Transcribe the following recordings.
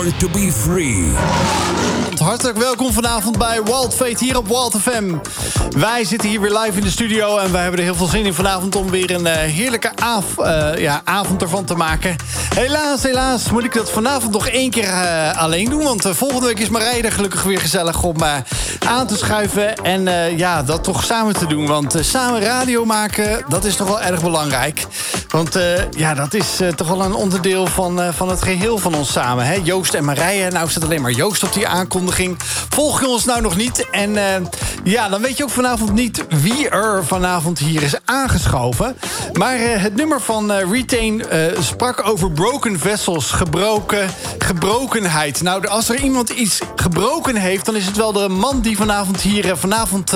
To be free. Hartelijk welkom vanavond bij Wild Fate hier op Wild FM. Wij zitten hier weer live in de studio en wij hebben er heel veel zin in vanavond om weer een uh, heerlijke uh, ja, avond ervan te maken. Helaas, helaas moet ik dat vanavond nog één keer uh, alleen doen, want volgende week is Marije er gelukkig weer gezellig om aan te schuiven en ja, dat toch samen te doen. Want samen radio maken, dat is toch wel erg belangrijk. Want ja, dat is toch wel een onderdeel van, van het geheel van ons samen. Hè? Joost en Marije, nou het alleen maar Joost op die aankondiging Volg je ons nou nog niet? En uh, ja, dan weet je ook vanavond niet wie er vanavond hier is aangeschoven. Maar uh, het nummer van uh, Retain sprak over broken vessels, gebroken, gebrokenheid. Nou, als er iemand iets gebroken heeft... dan is het wel de man die vanavond hier vanavond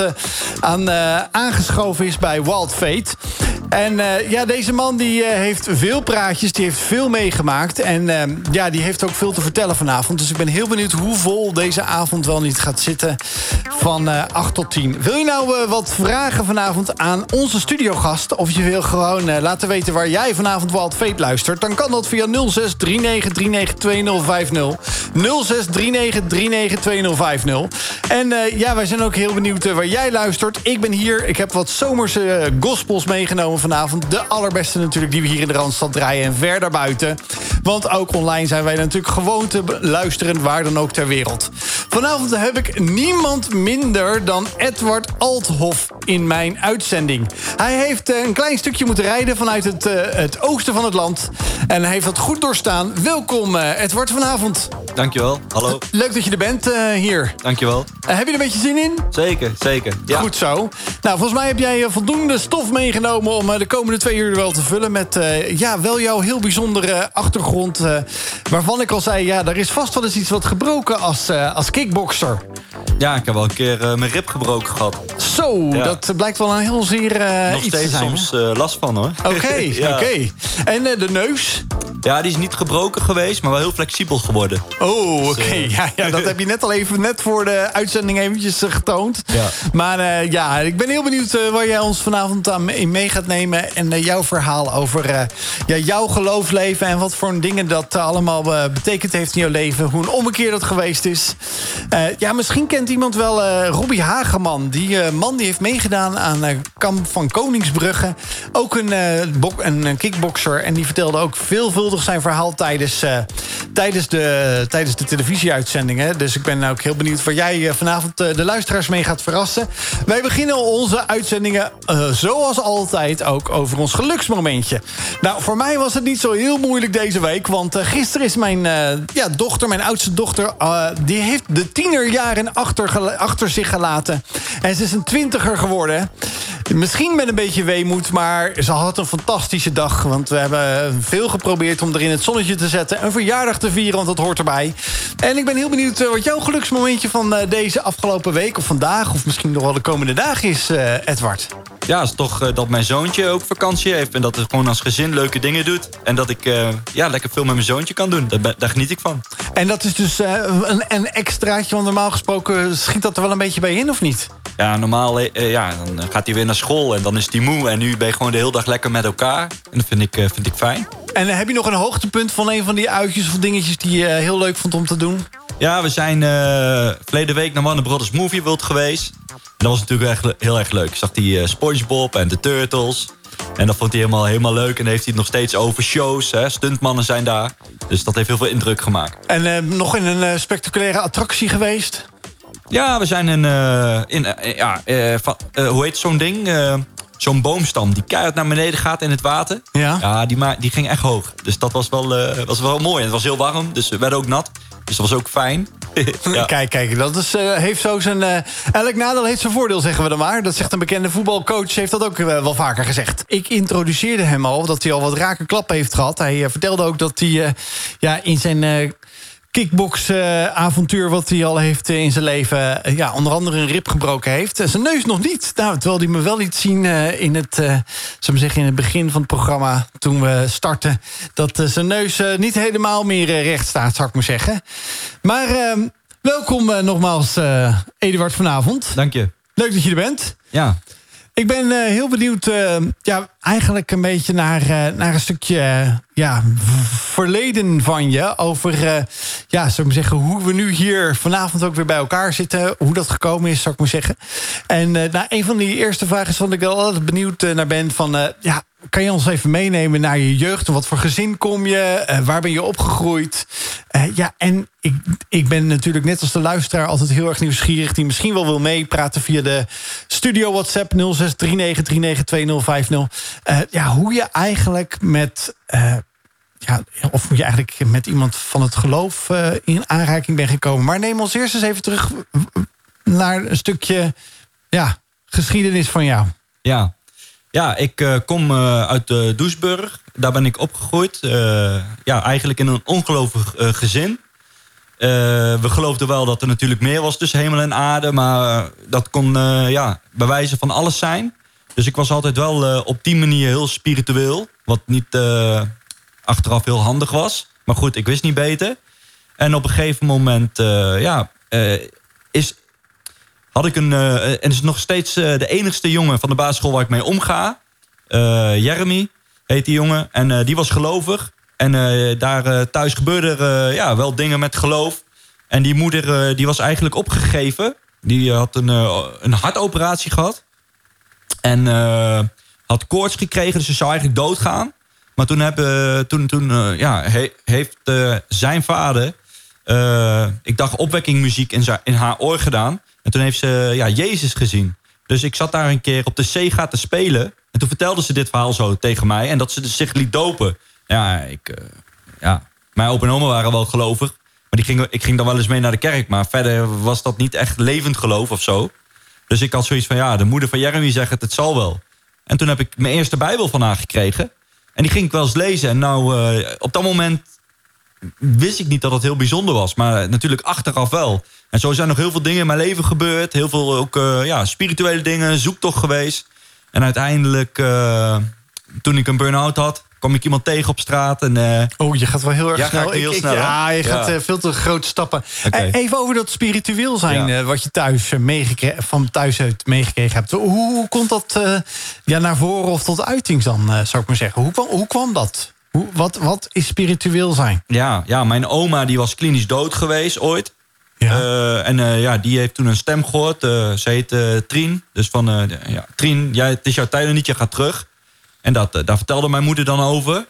aan aangeschoven is bij Wild Fate. En ja, deze man die heeft veel praatjes, die heeft veel meegemaakt. En ja, die heeft ook veel te vertellen vanavond. Dus ik ben heel benieuwd hoe vol deze avond wel niet gaat zitten van uh, eh, 8 tot 10. Wil je nou uh, wat vragen vanavond aan onze studiogast... of je wil gewoon uh, laten weten waar jij vanavond Wild Fate luistert... dan kan dat via 0639392050. 0639392050. En ja, wij zijn ook heel benieuwd waar jij luistert. Ik ben hier, ik heb wat zomerse gospels meegenomen vanavond. De allerbeste natuurlijk die we hier in de Randstad draaien en ver daarbuiten. Want ook online zijn wij natuurlijk gewoon te luisteren... waar dan ook ter wereld. Vanavond heb ik niemand minder dan Edward Althoff in mijn uitzending. Hij heeft eh, een klein stukje moeten rijden vanuit het, uh, het oosten van het land. En hij heeft dat goed doorstaan. Welkom uh, Edward vanavond. Dankjewel, hallo. Leuk dat je er bent uh, hier. Dankjewel. heb je er een beetje zin in? Zeker, zeker. Ja. Goed zo. Nou, volgens mij heb jij voldoende stof meegenomen... om de komende twee uur wel te vullen met ja, wel jouw heel bijzondere achtergrond. waarvan ik al zei, ja, er is vast wel eens iets wat gebroken als, als kickboxer. Ja, ik heb wel een keer uh, mijn rib gebroken gehad. Zo, dat blijkt wel een heel zeer uh, Nog iets steeds te zijn, soms uh, last van hoor. Oké, ja. oké. En de neus? Ja, die is niet gebroken geweest, maar wel heel flexibel geworden. Oh, dus, oké. ja, ja, dat heb je net al even net voor de uitzending eventjes getoond. Ja. Maar ja, ik ben heel benieuwd waar jij ons vanavond aan in mee gaat nemen. En jouw verhaal over ja, jouw geloofsleven en wat voor dingen dat allemaal betekend heeft in jouw leven. Hoe een ommekeer dat geweest is. ja, misschien kent iemand wel uh, Robbie Hageman. Die uh, man die heeft meegedaan aan Kamp van Koningsbrugge. Ook een, een, een kickboxer. En die vertelde ook veelvuldig zijn verhaal tijdens, tijdens, de, tijdens de televisieuitzendingen. Dus ik ben ook heel benieuwd waar jij vanavond de luisteraars mee gaat verrassen. Wij beginnen onze uitzendingen zoals altijd ook over ons geluksmomentje. Nou, voor mij was het niet zo heel moeilijk deze week. Want gisteren is mijn ja, dochter, mijn oudste dochter... die heeft de tienerjaren achter, achter zich gelaten. En ze is een twintiger geworden. Misschien met een beetje weemoed, maar ze had een fantastische dag. Want we hebben veel geprobeerd om er in het zonnetje te zetten. Een verjaardag te vieren, want dat hoort erbij. En ik ben heel benieuwd eh, wat jouw geluksmomentje van eh, deze afgelopen week... of vandaag, of misschien nog wel de komende dagen is, uh, Edward. Ja, is toch dat mijn zoontje ook vakantie heeft... en dat het gewoon als gezin leuke dingen doet. En dat ik ja, lekker veel met mijn zoontje kan doen. Daar, daar geniet ik van. En dat is dus een, een extraatje, want normaal gesproken schiet dat er wel een beetje bij in, of niet? Ja, normaal ja, dan gaat hij weer naar school en dan is hij moe. En nu ben je gewoon de hele dag lekker met elkaar. En dat vind ik, vind ik fijn. En heb je nog een hoogtepunt van een van die uitjes of dingetjes... die je heel leuk vond om te doen? Ja, we zijn uh, verleden week naar Warner Brothers Movie World geweest. En dat was natuurlijk echt heel erg leuk. Ik zag die uh, Spongebob en de Turtles. En dat vond hij helemaal, helemaal leuk. En heeft hij het nog steeds over shows. Hè? Stuntmannen zijn daar. Dus dat heeft heel veel indruk gemaakt. En uh, nog in een spectaculaire attractie geweest? Ja, we zijn in... in ja, van, hoe heet zo'n ding? zo'n boomstam die keihard naar beneden gaat in het water. Ja, ja die, die ging echt hoog. Dus dat was wel, was wel mooi. En het was heel warm, dus we werden ook nat. Dus dat was ook fijn. ja. Kijk, kijk, dat is, uh, heeft zo zijn... Uh, elk nadeel heeft zijn voordeel, zeggen we dan maar. Dat zegt een bekende voetbalcoach, heeft dat ook wel vaker gezegd. Ik introduceerde hem al, dat hij al wat rake klappen heeft gehad. Hij vertelde ook dat hij ja, in zijn kickbox-avontuur wat hij al heeft in zijn leven... Eh, ja, onder andere een rib gebroken heeft. Zijn neus nog niet. Nou, terwijl hij me wel liet zien in, het, zou zeggen, in het begin van het programma... toen we startten, dat zijn neus niet helemaal meer recht staat, zou ik maar zeggen. Maar ehm, welkom nogmaals, Eduard, vanavond. Dank je. Leuk dat je er bent. Ja. Ik ben uh, heel benieuwd, uh, ja, eigenlijk een beetje naar, uh, naar een stukje ja, verleden van je. Over, ja, zou ik maar zeggen, hoe we nu hier vanavond ook weer bij elkaar zitten. Hoe dat gekomen is, zou ik maar zeggen. En nou, een van die eerste vragen is ik wel altijd benieuwd naar ben. Van, ja, kan je ons even meenemen naar je jeugd? Wat voor gezin kom je? Uh, waar ben je opgegroeid? Uh, ja, en ik, ik ben natuurlijk net als de luisteraar altijd heel erg nieuwsgierig... die misschien wel wil meepraten via de studio WhatsApp 0639392050. Uh, ja, hoe je eigenlijk met... ja, of hoe je eigenlijk met iemand van het geloof in aanraking bent gekomen. Maar neem ons eerst eens even terug naar een stukje ja, geschiedenis van jou. Ja, ja, ik uh, kom uh, uit uh, Doesburg. Daar ben ik opgegroeid. ja, eigenlijk in een ongelovig gezin. we geloofden wel dat er natuurlijk meer was tussen hemel en aarde. Maar dat kon ja, bewijzen van alles zijn. Dus ik was altijd wel op die manier heel spiritueel. Wat niet achteraf heel handig was. Maar goed, ik wist niet beter. En op een gegeven moment ja, is, had ik een... Uh, en is nog steeds uh, de enigste jongen van de basisschool waar ik mee omga. Uh, Jeremy heet die jongen. En die was gelovig. En daar thuis gebeurde er ja, wel dingen met geloof. En die moeder die was eigenlijk opgegeven. Die had een, een hartoperatie gehad. En had koorts gekregen, dus ze zou eigenlijk doodgaan. Maar toen, hebben, toen, toen ja, he, heeft zijn vader... ik dacht opwekkingmuziek in, in haar oor gedaan... En toen heeft ze ja, Jezus gezien. Dus ik zat daar een keer op de Sega te spelen. En toen vertelde ze dit verhaal zo tegen mij. En dat ze zich liet dopen. Ja, ik, uh, ja. mijn opa en oma waren wel gelovig. Maar die ging, ik ging dan wel eens mee naar de kerk. Maar verder was dat niet echt levend geloof of zo. Dus ik had zoiets van, ja, de moeder van Jeremy zegt het, het zal wel. En toen heb ik mijn eerste Bijbel van haar gekregen. En die ging ik wel eens lezen. En nou, uh, op dat moment wist ik niet dat het heel bijzonder was. Maar natuurlijk achteraf wel. En zo zijn nog heel veel dingen in mijn leven gebeurd. Heel veel ook uh, ja, spirituele dingen, zoektocht geweest. En uiteindelijk, uh, toen ik een burn-out had, kwam ik iemand tegen op straat. En, uh, oh, je gaat wel heel erg ja, snel. Heel ik, snel ja, je gaat veel te grote stappen. Okay. Even over dat spiritueel zijn, ja. wat je thuis van thuis uit meegekregen hebt. Hoe, hoe komt dat ja, naar voren of tot uiting dan, zou ik maar zeggen? Hoe kwam, hoe kwam dat? Hoe, wat, wat is spiritueel zijn? Ja, ja, mijn oma die was klinisch dood geweest ooit. Ja. Uh, en uh, ja, die heeft toen een stem gehoord. Uh, ze heet Trien. Dus van, ja, Trien, ja, het is jouw tijd niet, je gaat terug. En dat, daar vertelde mijn moeder dan over.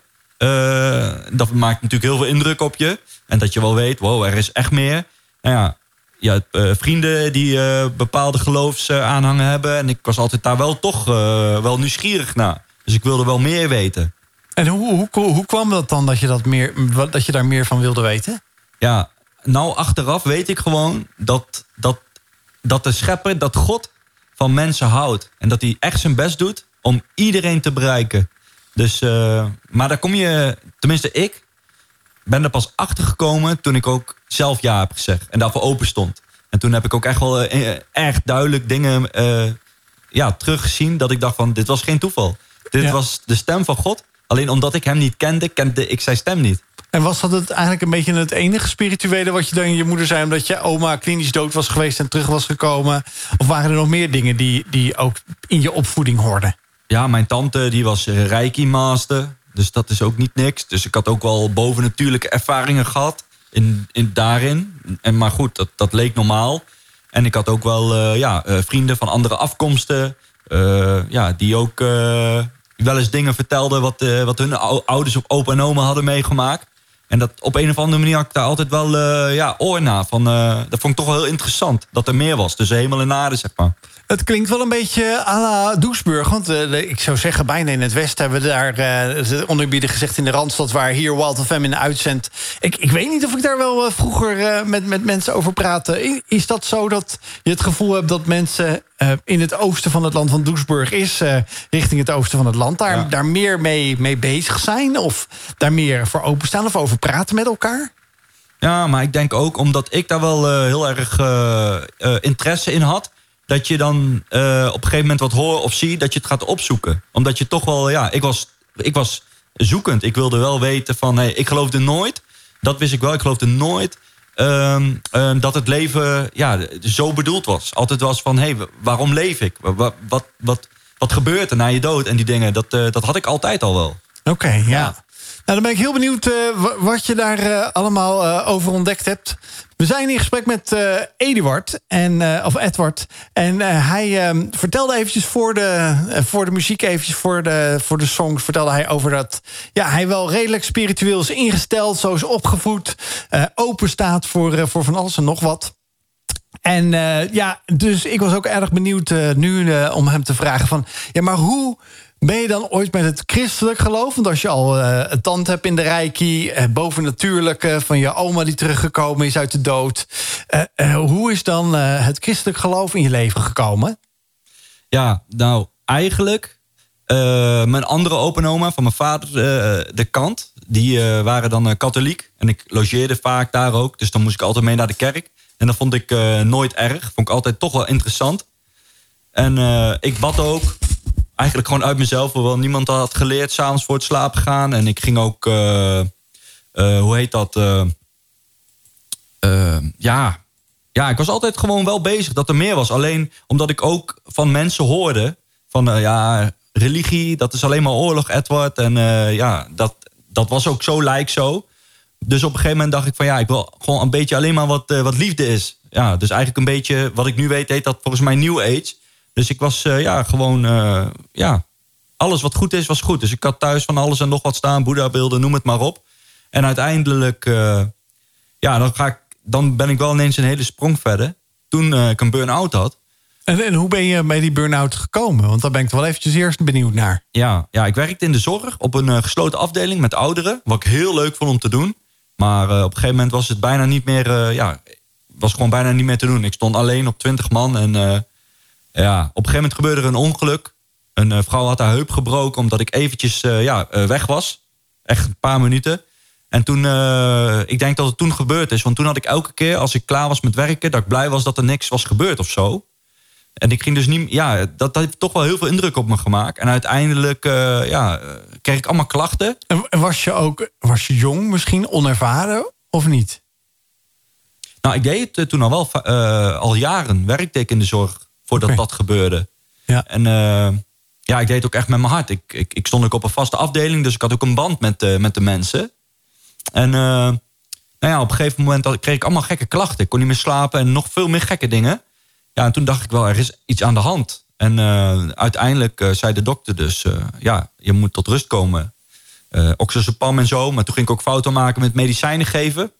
dat maakt natuurlijk heel veel indruk op je. En dat je wel weet, wow, er is echt meer. Nou ja, ja, vrienden die bepaalde geloofsaanhangen hebben. En ik was altijd daar wel toch wel nieuwsgierig naar. Dus ik wilde wel meer weten. En hoe, hoe, hoe kwam dat dan dat je, dat, meer, dat je daar meer van wilde weten? Ja, nou achteraf weet ik gewoon dat, dat, dat de schepper, dat God van mensen houdt. En dat hij echt zijn best doet om iedereen te bereiken. Dus, uh, maar daar kom je, tenminste ik, ben er pas achter gekomen toen ik ook zelf ja heb gezegd. En daarvoor open stond. En toen heb ik ook echt wel uh, erg duidelijk dingen uh, ja, teruggezien. Dat ik dacht van, dit was geen toeval. Dit ja. was de stem van God. Alleen omdat ik hem niet kende, kende ik zijn stem niet. En was dat het eigenlijk een beetje het enige spirituele wat je dan je moeder zei... omdat je oma klinisch dood was geweest en terug was gekomen? Of waren er nog meer dingen die, die ook in je opvoeding hoorden? Ja, mijn tante die was reiki-master. Dus dat is ook niet niks. Dus ik had ook wel bovennatuurlijke ervaringen gehad in, in, daarin. En, maar goed, dat, dat leek normaal. En ik had ook wel uh, ja, uh, vrienden van andere afkomsten... Uh, ja, die ook wel eens dingen vertelden... wat, wat hun ouders of opa en oma hadden meegemaakt. En dat op een of andere manier had ik daar altijd wel uh, ja, oor naar. Van, uh, dat vond ik toch wel heel interessant. Dat er meer was tussen hemel en aarde, zeg maar. Het klinkt wel een beetje à la Doesburg. Want uh, ik zou zeggen, bijna in het Westen hebben we daar uh, onderbieden gezegd in de Randstad... waar hier Wild FM in uitzendt. Ik, ik weet niet of ik daar wel vroeger met, met mensen over praatte. Is dat zo dat je het gevoel hebt dat mensen in het oosten van het land van Doesburg is... richting het oosten van het land, daar, ja. daar meer mee, mee bezig zijn? Of daar meer voor openstaan of over praten met elkaar? Ja, maar ik denk ook omdat ik daar wel heel erg interesse in had dat je dan uh, op een gegeven moment wat hoort of zie... dat je het gaat opzoeken. Omdat je toch wel, ja, ik was, ik was zoekend. Ik wilde wel weten van, hey, ik geloofde nooit... dat wist ik wel, ik geloofde nooit... Um, um, dat het leven ja, zo bedoeld was. Altijd was van, hé, hey, waarom leef ik? Wat, wat, wat, wat gebeurt er na je dood en die dingen. Dat, eh, dat had ik altijd al wel. Oké, ja. Nou, dan ben ik heel benieuwd uh, wat je daar uh, allemaal uh, over ontdekt hebt. We zijn in gesprek met Eduard, en, of Edward. En hij ehm, vertelde eventjes voor de, voor de muziek, eventjes voor de, voor de songs... vertelde hij over dat ja, hij wel redelijk spiritueel is ingesteld... zo is opgevoed, open staat voor, voor van alles en nog wat... En ja, dus ik was ook erg benieuwd nu om hem te vragen van... ja, maar hoe ben je dan ooit met het christelijk geloof? Want als je al uh, een tand hebt in de reiki... Uh, bovennatuurlijke van je oma die teruggekomen is uit de dood... Uh, hoe is dan het christelijk geloof in je leven gekomen? Ja, nou, eigenlijk... mijn andere openoma van mijn vader de kant... die waren dan katholiek. En ik logeerde vaak daar ook. Dus dan moest ik altijd mee naar de kerk. En dat vond ik nooit erg. Vond ik altijd toch wel interessant. En ik bad ook eigenlijk gewoon uit mezelf. Hoewel niemand had geleerd s'avonds voor het slapen gaan. En ik ging ook, uh, uh, hoe heet dat? Uh, ja. ja, ik was altijd gewoon wel bezig dat er meer was. Alleen omdat ik ook van mensen hoorde van ja, religie, dat is alleen maar oorlog, Edward. En ja, dat, dat was ook zo lijk zo. Dus op een gegeven moment dacht ik van ja, ik wil gewoon een beetje alleen maar wat, wat liefde is. Ja, dus eigenlijk een beetje, wat ik nu weet, heet dat volgens mij New Age. Dus ik was uh, ja, gewoon, uh, ja, alles wat goed is, was goed. Dus ik had thuis van alles en nog wat staan, Boeddha-beelden, noem het maar op. En uiteindelijk, uh, ja, dan, ga ik, dan ben ik wel ineens een hele sprong verder. Toen ik een burn-out had. En, en, hoe ben je bij die burn-out gekomen? Want daar ben ik wel eventjes eerst benieuwd naar. Ja, ja ik werkte in de zorg op een gesloten afdeling met ouderen. Wat ik heel leuk vond om te doen. Maar op een gegeven moment was het bijna niet meer, ja, was gewoon bijna niet meer te doen. Ik stond alleen op twintig man en ja, op een gegeven moment gebeurde er een ongeluk. Een uh, vrouw had haar heup gebroken omdat ik eventjes uh, ja, uh, weg was. Echt een paar minuten. En toen, ik denk dat het toen gebeurd is. Want toen had ik elke keer als ik klaar was met werken... dat ik blij was dat er niks was gebeurd of zo. En ik ging dus niet... Ja, dat, dat heeft toch wel heel veel indruk op me gemaakt. En uiteindelijk ja, kreeg ik allemaal klachten. En was je ook was je jong misschien, onervaren of niet? Nou, ik deed het toen al wel. al jaren werkte ik in de zorg voordat dat gebeurde. Ja. En uh, ja, ik deed het ook echt met mijn hart. Ik, ik, ik stond ook op een vaste afdeling, dus ik had ook een band met, uh, met de mensen. En uh, nou ja, op een gegeven moment kreeg ik allemaal gekke klachten. Ik kon niet meer slapen en nog veel meer gekke dingen. Ja, en toen dacht ik wel, er is iets aan de hand. En uiteindelijk zei de dokter dus, ja, je moet tot rust komen. Uh, oxazepam en zo. Maar toen ging ik ook fouten maken met medicijnen geven.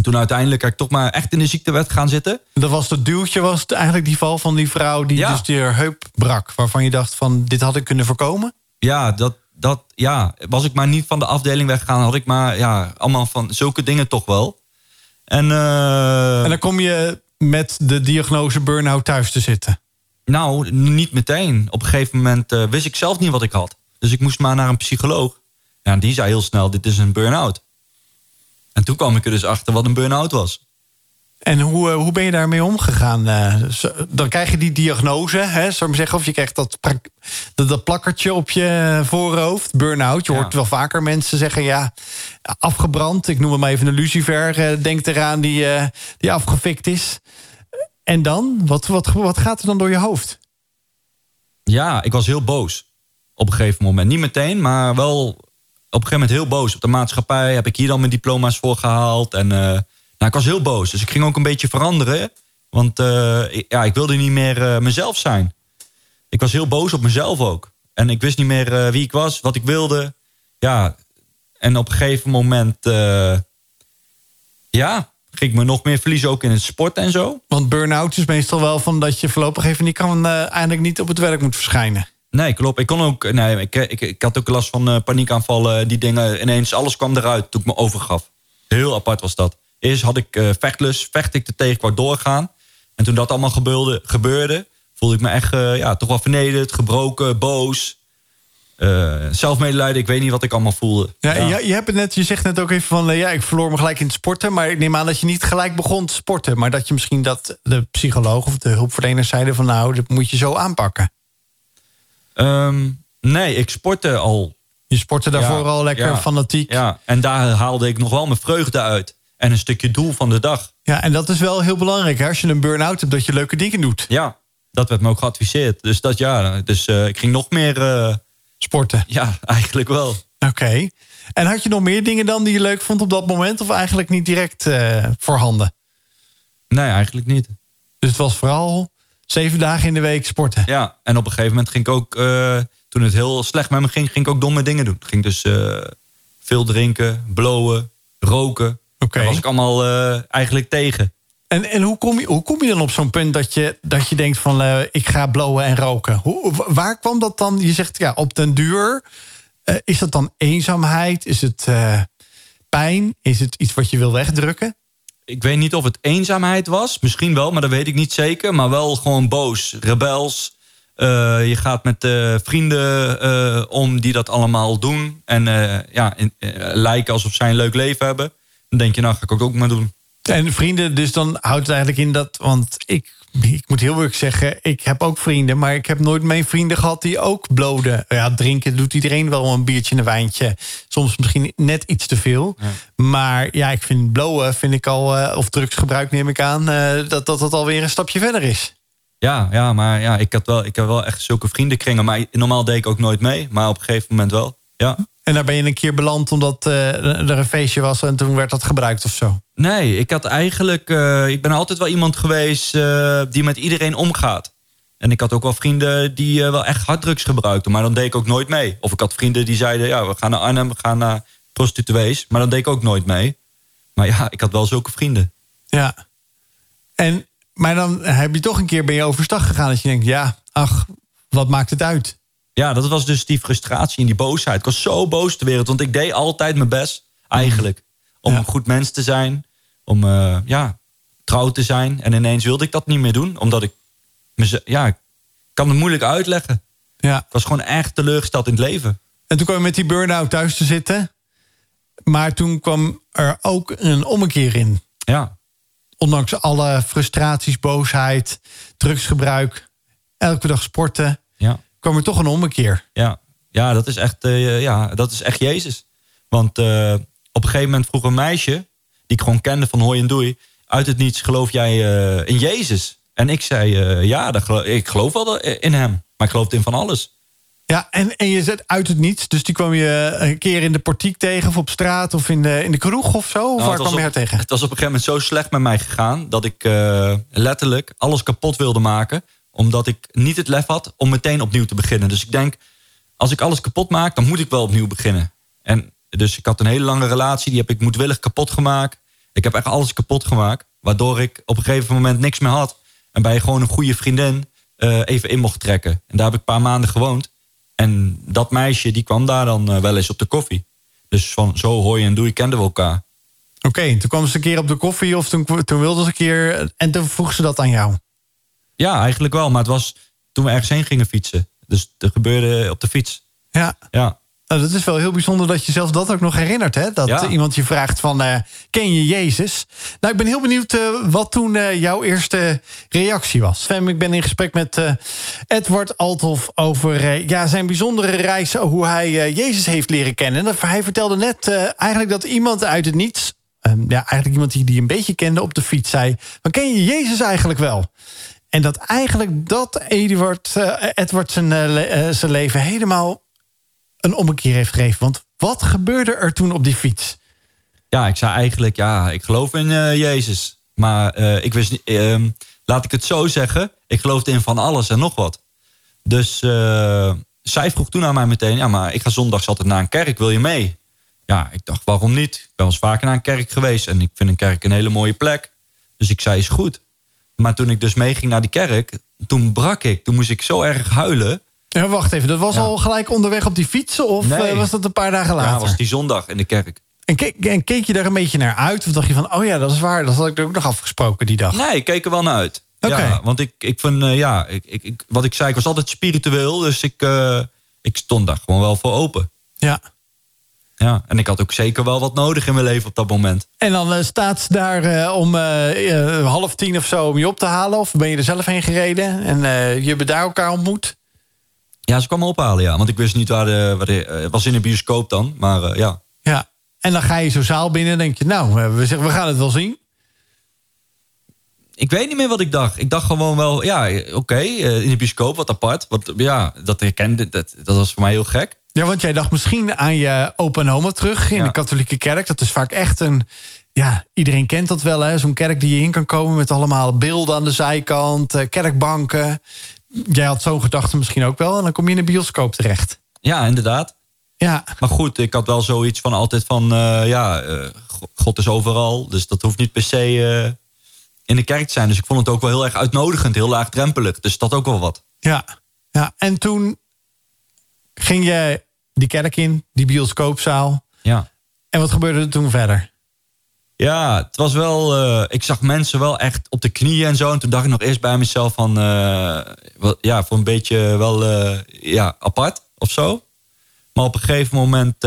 En toen uiteindelijk ik toch maar echt in de ziektewet gaan zitten. Dat was het duwtje, was het eigenlijk die val van die vrouw die dus die heup brak. Waarvan je dacht van dit had ik kunnen voorkomen? Ja, dat, dat, ja, was ik maar niet van de afdeling weggegaan, had ik maar ja, allemaal van zulke dingen toch wel. En, uh, en dan kom je met de diagnose burn-out thuis te zitten? Nou, niet meteen. Op een gegeven moment uh, wist ik zelf niet wat ik had. Dus ik moest maar naar een psycholoog. Ja, en die zei heel snel, dit is een burn-out. En toen kwam ik er dus achter wat een burn-out was. En hoe, eh, hoe ben je daarmee omgegaan? Eh, dan krijg je die diagnose, hè, zou ik zeggen. Of je krijgt dat, dat, plakkertje op je voorhoofd, burn-out. Je hoort wel vaker mensen zeggen, ja, afgebrand. Ik noem hem even een lucifer. Eh, denk eraan die, die afgefikt is. En dan? Wat, wat, wat gaat er dan door je hoofd? Ja, ik was heel boos. Op een gegeven moment. Niet meteen, maar wel op een gegeven moment heel boos op de maatschappij. Heb ik hier dan mijn diploma's voor gehaald. En uh, nou, ik was heel boos. Dus ik ging ook een beetje veranderen. Want uh, ja, ik wilde niet meer uh, mezelf zijn. Ik was heel boos op mezelf ook. En ik wist niet meer wie ik was, wat ik wilde. Ja, en op een gegeven moment... ja, ging ik me nog meer verliezen ook in het sport en zo. Want burn-out is meestal wel van dat je voorlopig even niet kan... eigenlijk niet op het werk moet verschijnen. Nee, klopt. Ik kon ook. Nee, ik, ik, ik had ook last van uh, paniekaanvallen. Die dingen. Ineens, alles kwam eruit toen ik me overgaf. Heel apart was dat. Eerst had ik uh, vechtlust, vecht ik er tegen, ik wou doorgaan. En toen dat allemaal gebeurde, gebeurde voelde ik me echt uh, ja, toch wel vernederd, gebroken, boos. zelfmedelijden, ik weet niet wat ik allemaal voelde. Ja, ja. Je, je, hebt het net, je zegt net ook even van... ja, ik verloor me gelijk in het sporten. Maar ik neem aan dat je niet gelijk begon te sporten. Maar dat je misschien dat de psycholoog of de hulpverleners zeiden van... nou, dat moet je zo aanpakken. Um, nee, ik sportte al. Je sportte daarvoor al lekker fanatiek. Ja, en daar haalde ik nog wel mijn vreugde uit. En een stukje doel van de dag. Ja, en dat is wel heel belangrijk. Hè? Als je een burn-out hebt, dat je leuke dingen doet. Ja, dat werd me ook geadviseerd. Dus dat ja, dus eh, ik ging nog meer... eh, Sporten. ja, eigenlijk wel. Oké. En had je nog meer dingen dan die je leuk vond op dat moment? Of eigenlijk niet direct eh, voorhanden? Nee, eigenlijk niet. Dus het was vooral zeven dagen in de week sporten. Ja, en op een gegeven moment ging ik ook... eh, toen het heel slecht met me ging, ging ik ook domme dingen doen. Ging dus eh, veel drinken, blowen, roken. Oké. Was ik allemaal eh, eigenlijk tegen. En, en hoe, kom je, hoe kom je dan op zo'n punt dat je, dat je denkt van ik ga blowen en roken? Hoe, wa- waar kwam dat dan? Je zegt ja, op den duur. Is dat dan eenzaamheid? Is het pijn? Is het iets wat je wil wegdrukken? Ik weet niet of het eenzaamheid was. Misschien wel, maar dat weet ik niet zeker. Maar wel gewoon boos, rebels. Eh, je gaat met eh, vrienden eh, om die dat allemaal doen. En ja, lijken alsof zij een leuk leven hebben. Dan denk je, nou ga ik ook, ook maar doen. En vrienden, dus dan houdt het eigenlijk in dat. Want ik, ik moet heel eerlijk zeggen, ik heb ook vrienden, maar ik heb nooit mijn vrienden gehad die ook bloden. Ja, drinken doet iedereen wel een biertje en een wijntje. Soms misschien net iets te veel. Maar ja, ik vind blowen, vind ik al, eh, of drugsgebruik neem ik aan, eh, dat, dat dat alweer een stapje verder is. Ja, ja maar ja, ik, had wel, ik heb wel echt zulke vriendenkringen. Maar normaal deed ik ook nooit mee. Maar op een gegeven moment wel. Ja. En daar ben je een keer beland omdat eh, er een feestje was en toen werd dat gebruikt of zo. Nee, ik had eigenlijk. eh, ik ben altijd wel iemand geweest eh, die met iedereen omgaat. En ik had ook wel vrienden die wel echt harddrugs gebruikten. Maar dan deed ik ook nooit mee. Of ik had vrienden die zeiden: ja, we gaan naar Arnhem, we gaan naar prostituees. Maar dan deed ik ook nooit mee. Maar ja, ik had wel zulke vrienden. Ja. En, maar dan heb je toch een keer ben je overstag gegaan dat je denkt, ja, ach, wat maakt het uit? Ja, dat was dus die frustratie en die boosheid. Ik was zo boos de wereld, want ik deed altijd mijn best, eigenlijk. Om Ja. een goed mens te zijn, om eh, ja, trouw te zijn. En ineens wilde ik dat niet meer doen, omdat ik... Ja, ik kan het moeilijk uitleggen. Ja. Ik was gewoon echt teleurgesteld in het leven. En toen kwam je met die burn-out thuis te zitten. Maar toen kwam er ook een ommekeer in. Ja, Ondanks alle frustraties, boosheid, drugsgebruik, elke dag sporten, ja, kwam er toch een ommekeer. ja. Ja, dat is echt, eh, ja, dat is echt Jezus. Want eh, op een gegeven moment vroeg een meisje... die ik gewoon kende van hoi en doei... uit het niets, geloof jij eh, in Jezus? En ik zei, ja, dat ik geloof wel in hem. Maar ik geloof in van alles. Ja, en, en je zet uit het niets. Dus die kwam je een keer in de portiek tegen, of op straat, of in de, in de kroeg of zo. Of Nou, waar kwam je haar tegen? Het was op een gegeven moment zo slecht met mij gegaan... dat ik letterlijk alles kapot wilde maken... omdat ik niet het lef had om meteen opnieuw te beginnen. Dus ik denk, als ik alles kapot maak... dan moet ik wel opnieuw beginnen. En dus ik had een hele lange relatie... die heb ik moedwillig kapot gemaakt. Ik heb echt alles kapot gemaakt... waardoor ik op een gegeven moment niks meer had... en bij gewoon een goede vriendin eh, even in mocht trekken. En daar heb ik een paar maanden gewoond... En dat meisje die kwam daar dan eh, wel eens op de koffie. Dus van zo je en doe je kenden we elkaar. Oké, toen kwam ze een keer op de koffie of toen, toen wilde ze een keer... En toen vroeg ze dat aan jou. Ja, eigenlijk wel. Maar het was toen we ergens heen gingen fietsen. Dus het gebeurde op de fiets. Ja, Ja, nou, dat is wel heel bijzonder dat je zelfs dat ook nog herinnert. Hè? Dat Ja. iemand je vraagt van, eh, ken je Jezus? Nou, ik ben heel benieuwd eh, wat toen eh, jouw eerste reactie was. Fem, ik ben in gesprek met Edward Althoff over ja, zijn bijzondere reis... hoe hij Jezus heeft leren kennen. En hij vertelde net eigenlijk dat iemand uit het niets... ehm, ja, eigenlijk iemand die die een beetje kende op de fiets zei... maar ken je Jezus eigenlijk wel? En dat eigenlijk dat Edward, eh, Edward zijn, eh, eh, zijn leven helemaal een ommekeer heeft gegeven. Want wat gebeurde er toen op die fiets? ja ik zei eigenlijk, ja, ik geloof in Jezus. Maar ik wist niet, ehm, laat ik het zo zeggen, ik geloofde in van alles en nog wat. Dus zij vroeg toen aan mij meteen, ja, maar ik ga zondags altijd naar een kerk, wil je mee? Ja, ik dacht, waarom niet? Ik ben wel eens vaker naar een kerk geweest en ik vind een kerk een hele mooie plek. Dus ik zei, is goed. Maar toen ik dus meeging naar die kerk, toen brak ik. Toen moest ik zo erg huilen. Ja, wacht even, dat was Ja. al gelijk onderweg op die fiets? Of Nee. eh, was dat een paar dagen later? Ja, was die zondag in de kerk. en, keek, en keek je daar een beetje naar uit? Of dacht je van, oh ja, dat is waar. Dat had ik er ook nog afgesproken die dag. Nee, ik keek er wel naar uit. Oké. Ja, want ik, ik vind, eh, ja, ik, ik, ik- wat ik zei, ik was altijd spiritueel. Dus ik, eh, ik stond daar gewoon wel voor open. Ja. Ja, en ik had ook zeker wel wat nodig in mijn leven op dat moment. En dan eh, staat ze daar eh, om eh, half tien of zo om je op te halen? Of ben je er zelf heen gereden? En je hebben daar elkaar ontmoet? Ja, ze kwam me ophalen, ja. Want ik wist niet waar de... Waar de het was in een bioscoop dan, maar ja. Ja. En dan ga je zo zaal binnen en denk je, nou, we, zeggen, we gaan het wel zien. ik weet niet meer wat ik dacht. Ik dacht gewoon wel, ja, oké, in de bioscoop, wat apart. Wat, ja, dat herkende, dat, dat was voor mij heel gek. Ja, want jij dacht misschien aan je opa en oma terug in Ja. de katholieke kerk. Dat is vaak echt een... Ja, iedereen kent dat wel, hè? Zo'n kerk die je in kan komen met allemaal beelden aan de zijkant, eh, kerkbanken. Jij had zo'n gedachte misschien ook wel. En dan kom je in een bioscoop terecht. Ja, inderdaad. Ja, Maar goed, ik had wel zoiets van altijd van, eh, ja, eh, Go- God is overal. Dus dat hoeft niet per se in de kerk te zijn. Dus ik vond het ook wel heel erg uitnodigend, heel laagdrempelig. Dus dat ook wel wat. ja, ja. En toen ging je die kerk in, die bioscoopzaal. Ja. En wat gebeurde er toen verder? Ja, het was wel. eh, ik zag mensen wel echt op de knieën en zo. En toen dacht ik nog eerst bij mezelf van. eh, wel- ja, voor een beetje wel. eh, ja, apart of zo. Maar op een gegeven moment.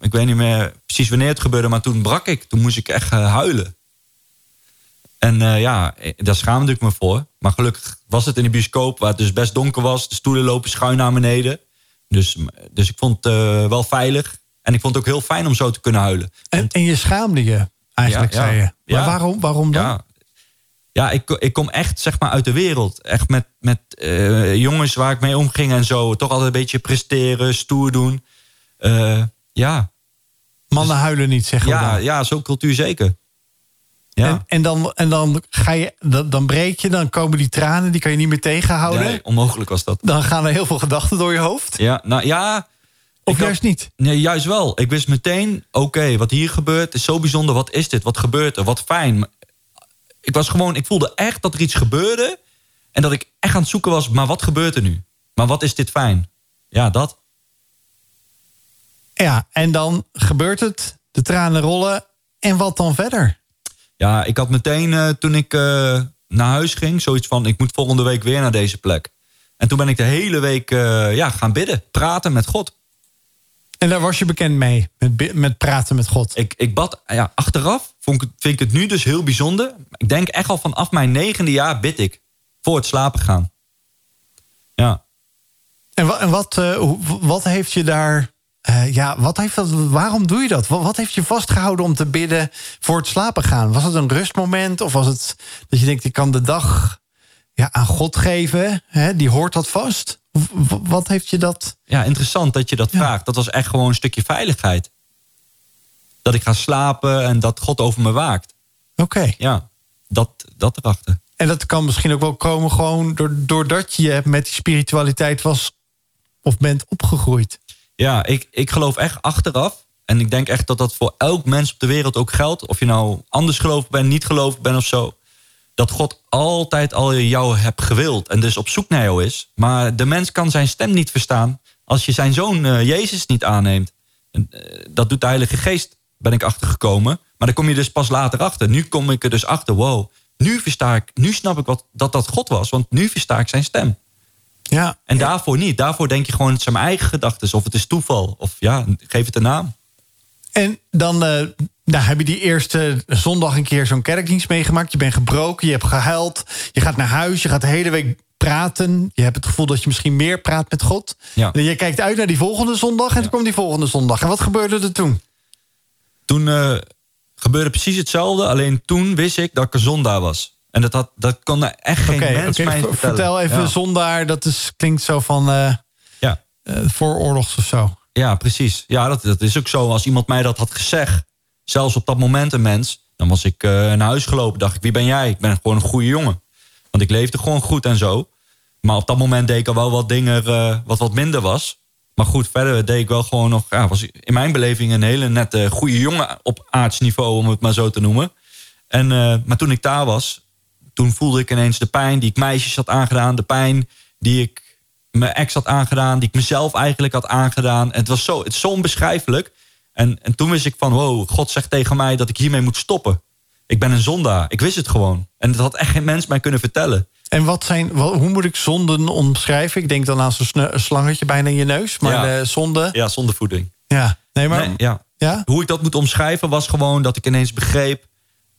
ik weet niet meer precies wanneer het gebeurde. Maar toen brak ik. Toen moest ik echt huilen. En ja, daar schaamde ik me voor. Maar gelukkig was het in de bioscoop. Waar het dus best donker was. De stoelen lopen schuin naar beneden. Dus, dus ik vond het eh, wel veilig. En ik vond het ook heel fijn om zo te kunnen huilen. En, en je schaamde je, eigenlijk, Ja, ja. zei je. Maar Ja. waarom, waarom dan? Ja, ik, ik kom echt zeg maar uit de wereld. Echt met, met eh, jongens waar ik mee omging en zo. Toch altijd een beetje presteren, stoer doen. Eh, ja, Mannen huilen niet, zeggen we ja, dan. ja zo'n cultuur zeker. Ja, En, en, dan, en dan, ga je, dan, dan breek je, dan komen die tranen, die kan je niet meer tegenhouden. nee, onmogelijk was dat. Dan gaan er heel veel gedachten door je hoofd. Ja, nou ja. Of had- juist niet. Nee, juist wel. Ik wist meteen, oké, wat hier gebeurt is zo bijzonder. Wat is dit? Wat gebeurt er? Wat fijn. Ik was gewoon, ik voelde echt dat er iets gebeurde. En dat ik echt aan het zoeken was, maar wat gebeurt er nu? Maar wat is dit fijn? Ja, dat. Ja, en dan gebeurt het, de tranen rollen. En wat dan verder? Ja, ik had meteen eh, toen ik eh, naar huis ging, zoiets van: ik moet volgende week weer naar deze plek. En toen ben ik de hele week eh, ja, gaan bidden, praten met God. En daar was je bekend mee, met, met praten met God. Ik, ik bad, ja, achteraf vond ik, vind ik het nu dus heel bijzonder. Ik denk echt al vanaf mijn negende jaar bid ik voor het slapen gaan. Ja, En, wa- en wat, wat heeft je daar... eh, ja, wat heeft dat, waarom doe je dat? Wat, wat heeft je vastgehouden om te bidden voor het slapen gaan? Was het een rustmoment? Of was het dat je denkt, ik kan de dag ja, aan God geven? Hè? Die hoort dat vast? W- wat heeft je dat... ja, interessant dat je dat Ja. vraagt. Dat was echt gewoon een stukje veiligheid. Dat ik ga slapen en dat God over me waakt. Oké. Ja, dat, dat erachter. En dat kan misschien ook wel komen gewoon door- doordat je met die spiritualiteit was of bent opgegroeid. Ja, ik, ik geloof echt achteraf. En ik denk echt dat dat voor elk mens op de wereld ook geldt. Of je nou anders gelovig bent, niet gelovig bent of zo. Dat God altijd al jou hebt gewild. En dus op zoek naar jou is. Maar de mens kan zijn stem niet verstaan. Als je zijn zoon eh, Jezus niet aanneemt. En, eh, dat doet de Heilige Geest, ben ik achtergekomen. Maar daar kom je dus pas later achter. Nu kom ik er dus achter. Wow, nu versta ik, nu snap ik wat, dat dat God was. Want nu versta ik zijn stem. Ja, En daarvoor niet. Daarvoor denk je gewoon, het zijn mijn eigen gedachten. Of het is toeval. Of ja, geef het een naam. En dan eh, nou, heb je die eerste zondag een keer zo'n kerkdienst meegemaakt. Je bent gebroken, je hebt gehuild. Je gaat naar huis, je gaat de hele week praten. Je hebt het gevoel dat je misschien meer praat met God. Ja. En je kijkt uit naar die volgende zondag en toen kwam die volgende zondag. En wat gebeurde er toen? Toen eh, gebeurde precies hetzelfde. Alleen toen wist ik dat ik een zondaar was. En dat, had, dat kon er echt geen mens mij ver- vertellen. vertel even Ja. zondaar. Dat is, klinkt zo van eh Ja. eh, vooroorlogs of zo. Ja, precies. Ja, dat, dat is ook zo. Als iemand mij dat had gezegd, zelfs op dat moment een mens, dan was ik eh, naar huis gelopen. Dacht ik, wie ben jij? Ik ben gewoon een goede jongen. Want ik leefde gewoon goed en zo. Maar op dat moment deed ik al wel wat dingen wat wat minder was. Maar goed, verder deed ik wel gewoon nog... Ja, was in mijn beleving een hele nette, goede jongen op aardsniveau, om het maar zo te noemen. En, maar toen ik daar was, toen voelde ik ineens de pijn die ik meisjes had aangedaan. De pijn die ik mijn ex had aangedaan, die ik mezelf eigenlijk had aangedaan. En het was zo, het is zo onbeschrijfelijk. En, en toen wist ik van, wow, God zegt tegen mij dat ik hiermee moet stoppen. Ik ben een zondaar. Ik wist het gewoon. En dat had echt geen mens mij kunnen vertellen. En wat zijn, hoe moet ik zonden omschrijven? Ik denk dan aan zo'n slangetje bijna in je neus. Maar Ja. de zonde. Ja, zonder voeding. Ja, nee, maar. Nee, ja. Ja? Hoe ik dat moet omschrijven was gewoon dat ik ineens begreep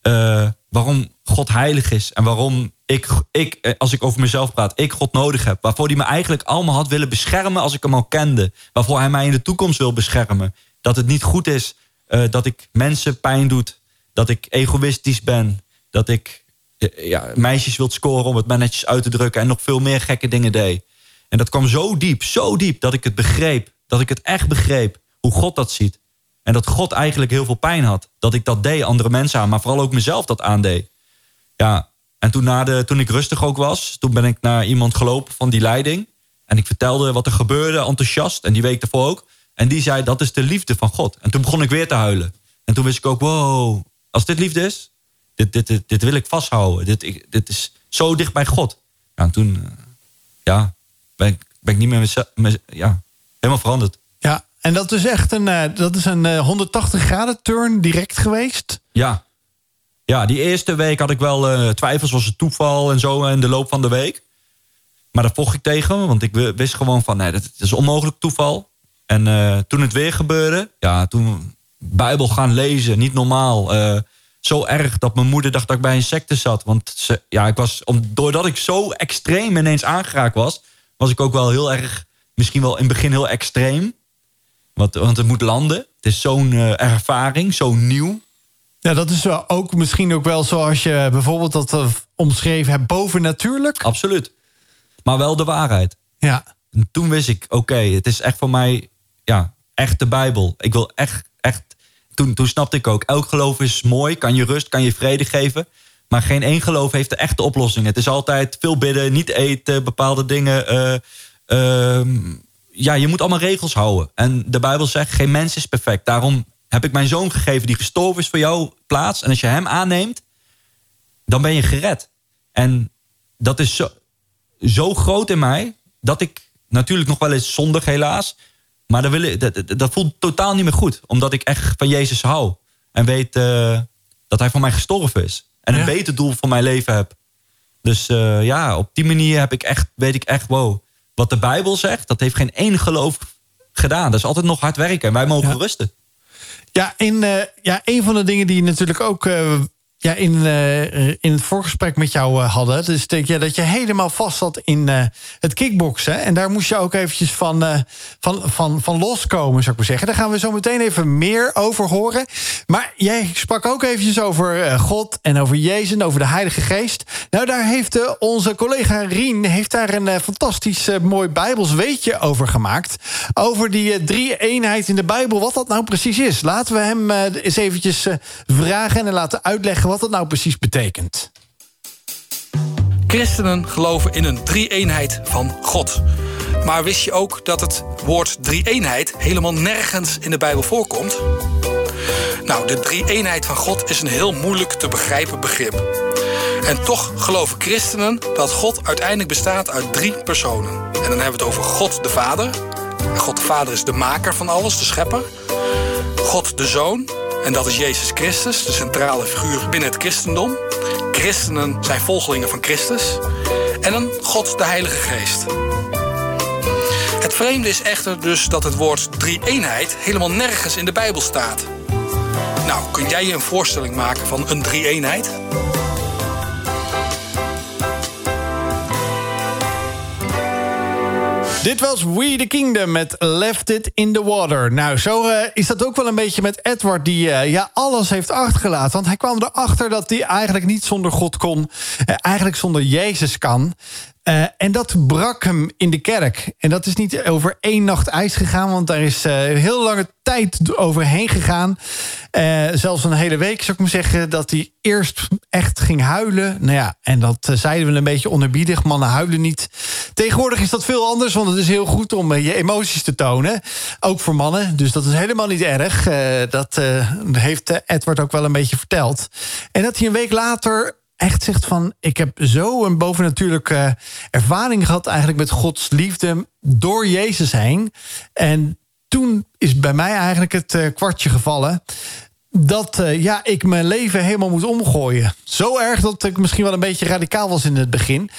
eh, waarom God heilig is. En waarom ik, ik, eh, als ik over mezelf praat, ik God nodig heb. Waarvoor hij me eigenlijk allemaal had willen beschermen als ik hem al kende. Waarvoor hij mij in de toekomst wil beschermen. Dat het niet goed is eh, dat ik mensen pijn doet. Dat ik egoïstisch ben. Dat ik ja, meisjes wilt scoren om het maar netjes uit te drukken. En nog veel meer gekke dingen deed. En dat kwam zo diep, zo diep, dat ik het begreep. Dat ik het echt begreep, hoe God dat ziet. En dat God eigenlijk heel veel pijn had. Dat ik dat deed, andere mensen aan, maar vooral ook mezelf dat aandeed. Ja, en toen, na de, toen ik rustig ook was, toen ben ik naar iemand gelopen van die leiding. En ik vertelde wat er gebeurde, enthousiast. En die week ervoor ook. En die zei, dat is de liefde van God. En toen begon ik weer te huilen. En toen wist ik ook, wow, als dit liefde is, dit, dit, dit, dit wil ik vasthouden. Dit, dit is zo dicht bij God. Ja, en toen eh, ja, ben, ik, ben ik niet meer ja, helemaal veranderd. En dat is echt een, uh, dat is een 180 eh, graden turn direct geweest? Ja. Ja, die eerste week had ik wel twijfels, was het toeval en zo in de loop van de week. Maar daar vocht ik tegen, want ik wist gewoon van, nee, dat is onmogelijk toeval. En toen het weer gebeurde, ja, toen Bijbel gaan lezen, niet normaal zo erg dat mijn moeder dacht dat ik bij een secte zat. Want ze, ja, ik was, om, doordat ik zo extreem ineens aangeraakt was, was ik ook wel heel erg, misschien wel in het begin heel extreem. Want, want het moet landen. Het is zo'n uh, ervaring, zo nieuw. Ja, dat is ook misschien ook wel zoals je bijvoorbeeld dat uh, omschreven hebt, bovennatuurlijk. Absoluut. Maar wel de waarheid. Ja. En toen wist ik, oké, het is echt voor mij, ja, echt de Bijbel. Ik wil echt, echt toen, toen snapte ik ook, elk geloof is mooi, kan je rust, kan je vrede geven. Maar geen één geloof heeft de echte oplossing. Het is altijd veel bidden, niet eten, bepaalde dingen. Uh, uh, ja, je moet allemaal regels houden. En de Bijbel zegt, geen mens is perfect. Daarom heb ik mijn zoon gegeven die gestorven is voor jouw plaats. En als je hem aanneemt, dan ben je gered. En dat is zo, zo groot in mij, dat ik natuurlijk nog wel eens zondig helaas... Maar dat, wil ik, dat, dat, voelt totaal niet meer goed. Omdat ik echt van Jezus hou. En weet uh, dat hij voor mij gestorven is. En een beter doel voor mijn leven heb. Dus uh, ja, op die manier heb ik echt, weet ik echt, wow. Wat de Bijbel zegt, dat heeft geen één geloof gedaan. Dat is altijd nog hard werken. En wij mogen rusten. Ja, in, uh, ja, een van de dingen die natuurlijk ook ja, in, uh, in het voorgesprek met jou uh, hadden. Dus denk je dat je helemaal vast zat in uh, het kickboksen. En daar moest je ook eventjes van, van, van, van loskomen, zou ik maar zeggen. Daar gaan we zo meteen even meer over horen. Maar jij sprak ook eventjes over God en over Jezus en over de Heilige Geest. Nou, daar heeft onze collega Rien heeft daar een fantastisch mooi Bijbels weetje over gemaakt. Over die drie eenheid in de Bijbel, wat dat nou precies is. Laten we hem eens eventjes vragen en laten uitleggen wat dat nou precies betekent. Christenen geloven in een drie-eenheid van God. Maar wist je ook dat het woord drie-eenheid helemaal nergens in de Bijbel voorkomt? Nou, de drie-eenheid van God is een heel moeilijk te begrijpen begrip. En toch geloven christenen dat God uiteindelijk bestaat uit drie personen. En dan hebben we het over God de Vader. God de Vader is de maker van alles, de schepper. God de Zoon, en dat is Jezus Christus, de centrale figuur binnen het christendom. Christenen zijn volgelingen van Christus. En dan God de Heilige Geest. Het vreemde is echter dus dat het woord drie-eenheid helemaal nergens in de Bijbel staat. Nou, kun jij je een voorstelling maken van een drie-eenheid? Dit was We the Kingdom met Left It in the Water. Nou, zo uh, is dat ook wel een beetje met Edward... die uh, ja, alles heeft achtergelaten. Want hij kwam erachter dat hij eigenlijk niet zonder God kon. Uh, eigenlijk zonder Jezus kan. Uh, en dat brak hem in de kerk. En dat is niet over één nacht ijs gegaan, want daar is uh, heel lange tijd overheen gegaan. Uh, zelfs een hele week zou ik maar zeggen dat hij eerst echt ging huilen. Nou ja, en dat zeiden we een beetje onderbiedig. Mannen huilen niet. Tegenwoordig is dat veel anders, want het is heel goed om je emoties te tonen. Ook voor mannen, dus dat is helemaal niet erg. dat heeft Edward ook wel een beetje verteld. En dat hij een week later echt zegt van... ik heb zo een bovennatuurlijke ervaring gehad... eigenlijk met Gods liefde door Jezus heen. En toen is bij mij eigenlijk het uh, kwartje gevallen... dat uh, ja, ik mijn leven helemaal moet omgooien. Zo erg dat ik misschien wel een beetje radicaal was in het begin.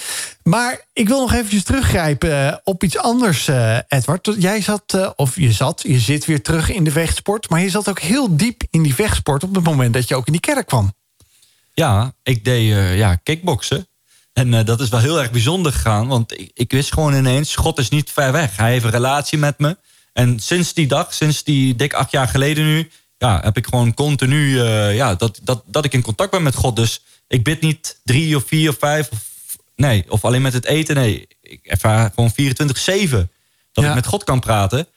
Maar ik wil nog eventjes teruggrijpen op iets anders, Edward. Jij zat, of je zat, je zit weer terug in de vechtsport... maar je zat ook heel diep in die vechtsport... op het moment dat je ook in die kerk kwam. Ja, ik deed uh, ja, kickboksen. En uh, dat is wel heel erg bijzonder gegaan. Want ik, ik, wist gewoon ineens, God is niet ver weg. Hij heeft een relatie met me. En sinds die dag, sinds die dik acht jaar geleden nu... ja, heb ik gewoon continu eh, ja, dat, dat, dat ik in contact ben met God. Dus ik bid niet drie of vier of vijf. Of, nee, of alleen met het eten. Nee, ik ervaar gewoon 24-7 dat Ja. ik met God kan praten.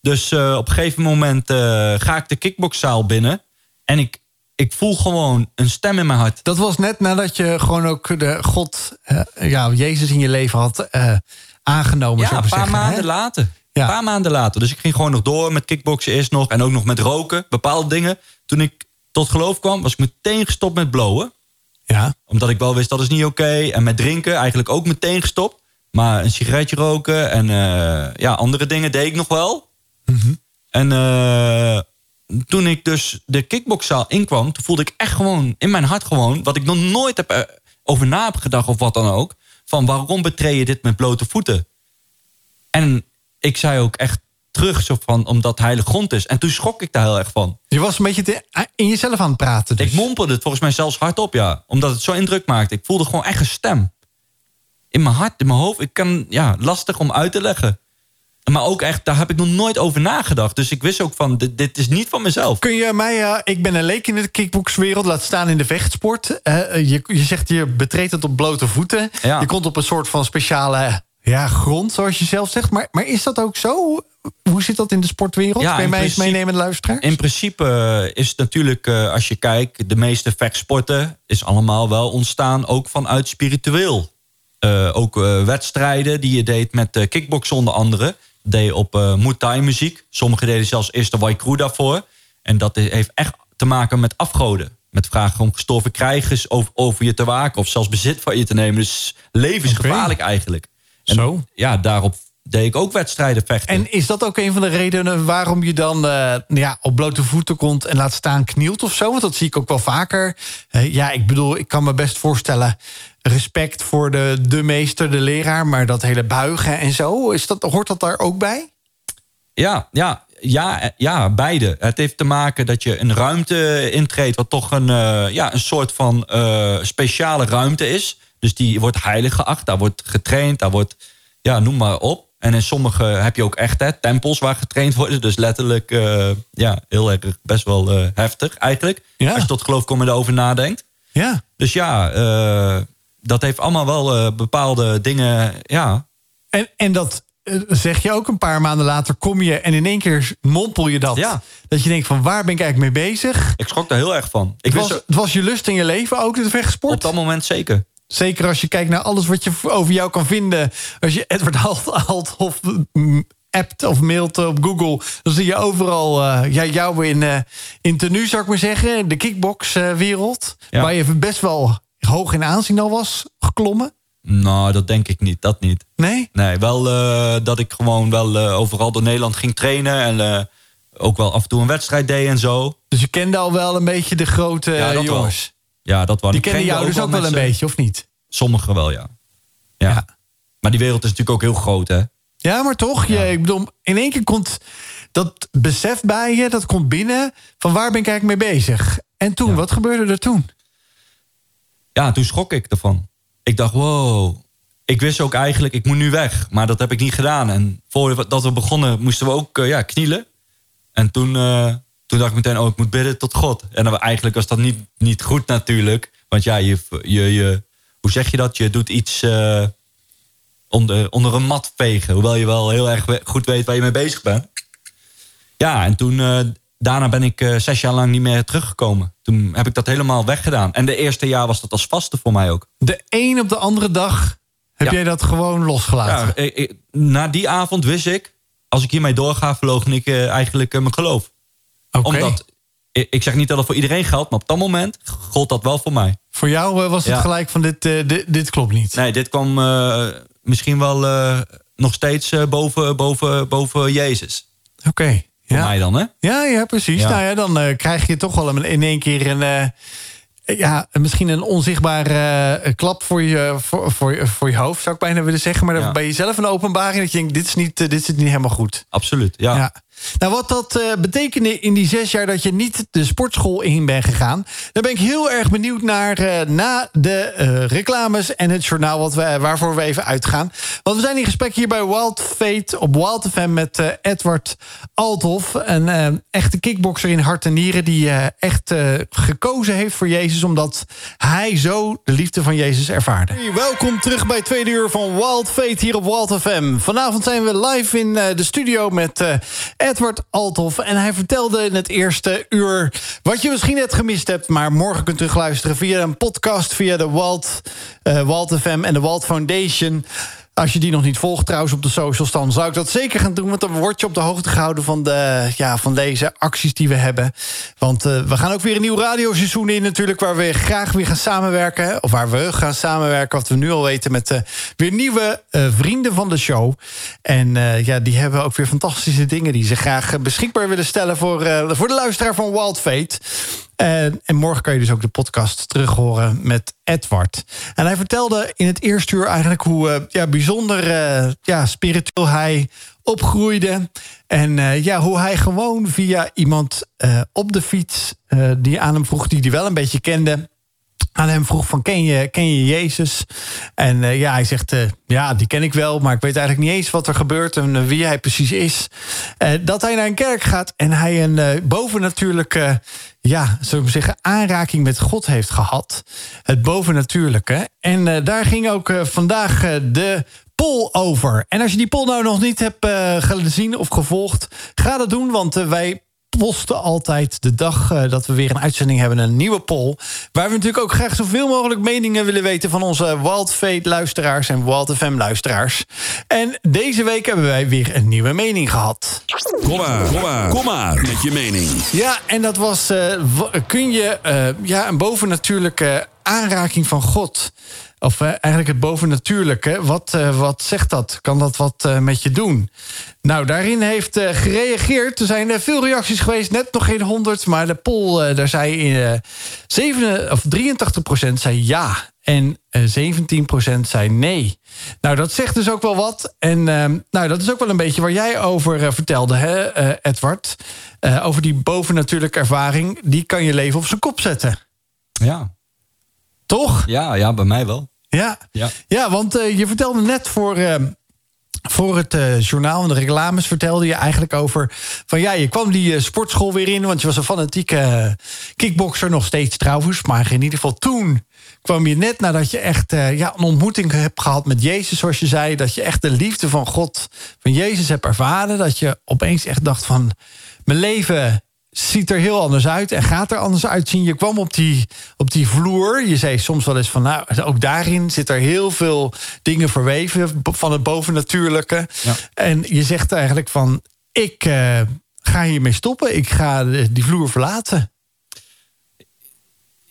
Dus eh, op een gegeven moment eh, ga ik de kickboxzaal binnen. En ik, ik voel gewoon een stem in mijn hart. Dat was net nadat je gewoon ook de God, eh, ja, Jezus in je leven had eh, aangenomen. Ja, een paar zeggen, hè? maanden later. Ja. Een paar maanden later. Dus ik ging gewoon nog door met kickboksen eerst nog. En ook nog met roken. Bepaalde dingen. Toen ik tot geloof kwam, was ik meteen gestopt met blowen. Ja. Omdat ik wel wist dat is niet oké. En met drinken eigenlijk ook meteen gestopt. Maar een sigaretje roken en eh, ja, andere dingen deed ik nog wel. En eh, toen ik dus de kickboxzaal inkwam, toen voelde ik echt gewoon in mijn hart gewoon, wat ik nog nooit heb eh, over na heb gedacht of wat dan ook. Van waarom betreed je dit met blote voeten? En ik zei ook echt terug zo van, omdat het heilige grond is. En toen schrok ik daar heel erg van. Je was een beetje te- in jezelf aan het praten. Dus. Ik mompelde het volgens mij zelfs hardop, ja. Omdat het zo indruk maakte. Ik voelde gewoon echt een stem. In mijn hart, in mijn hoofd. Ik kan, ja, lastig om uit te leggen. Maar ook echt, daar heb ik nog nooit over nagedacht. Dus ik wist ook van, dit, dit is niet van mezelf. Kun je mij, eh, ik ben een leek in de kickboxwereld, laat staan in de vechtsport. Eh, je, je zegt je betreedt het op blote voeten. Ja. Je komt op een soort van speciale ja, grond, zoals je zelf zegt. Maar, maar is dat ook zo? Hoe zit dat in de sportwereld? Ja, Kun je mij eens meenemen, luisteraar? In principe eh, is het natuurlijk, eh, als je kijkt... de meeste vechtsporten is allemaal wel ontstaan... ook vanuit spiritueel. Eh, ook eh, wedstrijden die je deed met kickboksen onder andere... deed op eh Muay Thai muziek. Sommigen deden zelfs eerst de Waikru daarvoor. En dat heeft echt te maken met afgoden. Met vragen om gestorven krijgers over, over je te waken... of zelfs bezit van je te nemen. Dus levensgevaarlijk eigenlijk. En Zo. Ja, daarop deed ik ook wedstrijden vechten. En is dat ook een van de redenen waarom je dan eh, ja, op blote voeten komt en laat staan knielt of zo? Want dat zie ik ook wel vaker. Ja, ik bedoel, ik kan me best voorstellen. Respect voor de, de meester, de leraar, maar dat hele buigen en zo, is dat, hoort dat daar ook bij? Ja, ja, ja, ja, beide. Het heeft te maken dat je een ruimte intreedt... wat toch een, eh, ja, een soort van eh, speciale ruimte is. Dus die wordt heilig geacht. Daar wordt getraind, daar wordt... Ja, noem maar op. En in sommige heb je ook echt hè, tempels waar getraind wordt. Dus letterlijk, eh, ja, heel erg best wel eh, heftig eigenlijk. Ja. Als je tot geloof komen en erover nadenkt. Ja. Dus ja, eh, dat heeft allemaal wel bepaalde dingen, ja... En, en dat zeg je ook een paar maanden later, kom je en in één keer mompel je dat. Ja. Dat je denkt van waar ben ik eigenlijk mee bezig? Ik schrok daar heel erg van. Ik Het was, wist het was je lust in je leven ook, de vechtsport? op dat moment zeker. Zeker als je kijkt naar alles wat je over jou kan vinden. Als je Edward Althoff appt of mailt op Google... dan zie je overal eh, ja, jou in, eh in tenue, zou ik maar zeggen. In de kickboxwereld. Ja. Waar je best wel hoog in aanzien al was geklommen. Nou, dat denk ik niet. Dat niet. Nee? Nee, wel eh, dat ik gewoon wel overal door Nederland ging trainen. En ook wel af en toe een wedstrijd deed en zo. Dus je kende al wel een beetje de grote Ja, jongens. Ja, dat wel. Die kennen jou dus ook wel een beetje, of niet? Sommigen wel, ja. ja. Ja. Maar die wereld is natuurlijk ook heel groot, hè? Ja, maar toch, je, ik bedoel, in één keer komt dat besef bij je, dat komt binnen van waar ben ik eigenlijk mee bezig? En toen, wat gebeurde er toen? Ja, toen schrok ik ervan. Ik dacht, wow. Ik wist ook eigenlijk, ik moet nu weg. Maar dat heb ik niet gedaan. En voordat we begonnen, moesten we ook eh, ja, knielen. En toen, eh, toen dacht ik meteen, oh, ik moet bidden tot God. En dan, eigenlijk was dat niet, niet goed natuurlijk. Want ja, je, je, je, hoe zeg je dat? Je doet iets eh, onder, onder een mat vegen. Hoewel je wel heel erg goed weet waar je mee bezig bent. Ja, en toen, eh, daarna ben ik eh, zes jaar lang niet meer teruggekomen. Toen heb ik dat helemaal weggedaan. En de eerste jaar was dat als vaste voor mij ook. De een op de andere dag heb Ja. jij dat gewoon losgelaten. Ja, ik- ik- na die avond wist ik, als ik hiermee doorga, verloochen ik eigenlijk mijn geloof. Omdat, ik, zeg niet dat het voor iedereen geldt, maar op dat moment gold dat wel voor mij. Voor jou eh, was het Ja. gelijk van dit, eh, dit, dit klopt niet. Nee, dit kwam eh, misschien wel nog steeds boven, boven, boven Jezus. Oké. Voor Ja. mij dan, hè? ja, ja, precies. Ja. Nou ja, dan krijg je toch wel in één keer een... ja, misschien een onzichtbare klap voor je, voor, voor, je- voor je hoofd, zou ik bijna willen zeggen. Maar dan Ja. ben je zelf een openbaring dat je denkt, dit, is niet, dit zit niet helemaal goed. Absoluut, ja. Ja. Nou, wat dat uh, betekende in die zes jaar dat je niet de sportschool in bent gegaan... daar ben ik heel erg benieuwd naar uh, na de uh, reclames en het journaal wat we, waarvoor we even uitgaan. Want we zijn in gesprek hier bij Wild Fate op Wild FM met Edward Althoff. Een echte kickboxer in hart en nieren die echt gekozen heeft voor Jezus... omdat hij zo de liefde van Jezus ervaarde. Welkom terug bij tweede uur van Wild Fate hier op Wild FM. Vanavond zijn we live in de studio met Edward Althoff. En hij vertelde in het eerste uur wat je misschien net gemist hebt... maar morgen kunt u terugluisteren via een podcast... via de Walt, uh, Walt FM en de Walt Foundation... Als je die nog niet volgt trouwens op de socials... dan zou ik dat zeker gaan doen. Want dan word je op de hoogte gehouden van, de, ja, van deze acties die we hebben. Want uh, we gaan ook weer een nieuw radioseizoen in natuurlijk... waar we graag weer gaan samenwerken. Of waar we gaan samenwerken, wat we nu al weten... met uh, weer nieuwe uh, vrienden van de show. En ja, die hebben ook weer fantastische dingen... die ze graag beschikbaar willen stellen voor, voor de luisteraar van Wild Fate. En, en, morgen kan je dus ook de podcast terug horen met Edward. En hij vertelde in het eerste uur eigenlijk hoe uh, ja, bijzonder uh, ja, spiritueel hij opgroeide. En ja, hoe hij gewoon via iemand op de fiets... die aan hem vroeg, die hij wel een beetje kende aan hem vroeg van ken je, ken je Jezus? En uh, ja, hij zegt, uh, ja, die ken ik wel... maar ik weet eigenlijk niet eens wat er gebeurt en uh, wie hij precies is. dat hij naar een kerk gaat en hij een bovennatuurlijke... ja, zullen we zeggen, aanraking met God heeft gehad. Het bovennatuurlijke. En daar ging ook vandaag de poll over. En als je die poll nou nog niet hebt gezien of gevolgd... ga dat doen, want wij posten altijd de dag uh, dat we weer een uitzending hebben... een nieuwe poll, waar we natuurlijk ook graag zoveel mogelijk meningen willen weten... van onze Wild Fate luisteraars en Wild FM luisteraars. En deze week hebben wij weer een nieuwe mening gehad. Kom maar, kom maar, kom maar met je mening. Ja, en dat was, uh, kun je uh, ja, een bovennatuurlijke aanraking van God of uh, eigenlijk het bovennatuurlijke. Wat, uh, wat zegt dat? Kan dat wat uh, met je doen? Nou, daarin heeft gereageerd. Er zijn veel reacties geweest. Net nog geen honderd. Maar de poll, daar zei in, 7, of 83% zei ja. En 17% zei nee. Nou, dat zegt dus ook wel wat. En nou, dat is ook wel een beetje waar jij over vertelde, hè, Edward. over die bovennatuurlijke ervaring. Die kan je leven op zijn kop zetten. Ja. Toch? Ja, ja, bij mij wel. Ja, ja. ja want uh, je vertelde net voor, uh, voor het uh, journaal en de reclames... vertelde je eigenlijk over... van ja, je kwam die sportschool weer in... want je was een fanatieke kickboxer, nog steeds trouwens... maar in ieder geval toen kwam je net nadat je echt ja, een ontmoeting hebt gehad met Jezus... zoals je zei, dat je echt de liefde van God, van Jezus hebt ervaren... dat je opeens echt dacht van... mijn leven ziet er heel anders uit en gaat er anders uitzien. Je kwam op die, op die vloer. Je zei soms wel eens van, nou, ook daarin zit er heel veel dingen verweven van het bovennatuurlijke. Ja. En je zegt eigenlijk van, ik uh, ga hiermee stoppen. Ik ga die vloer verlaten.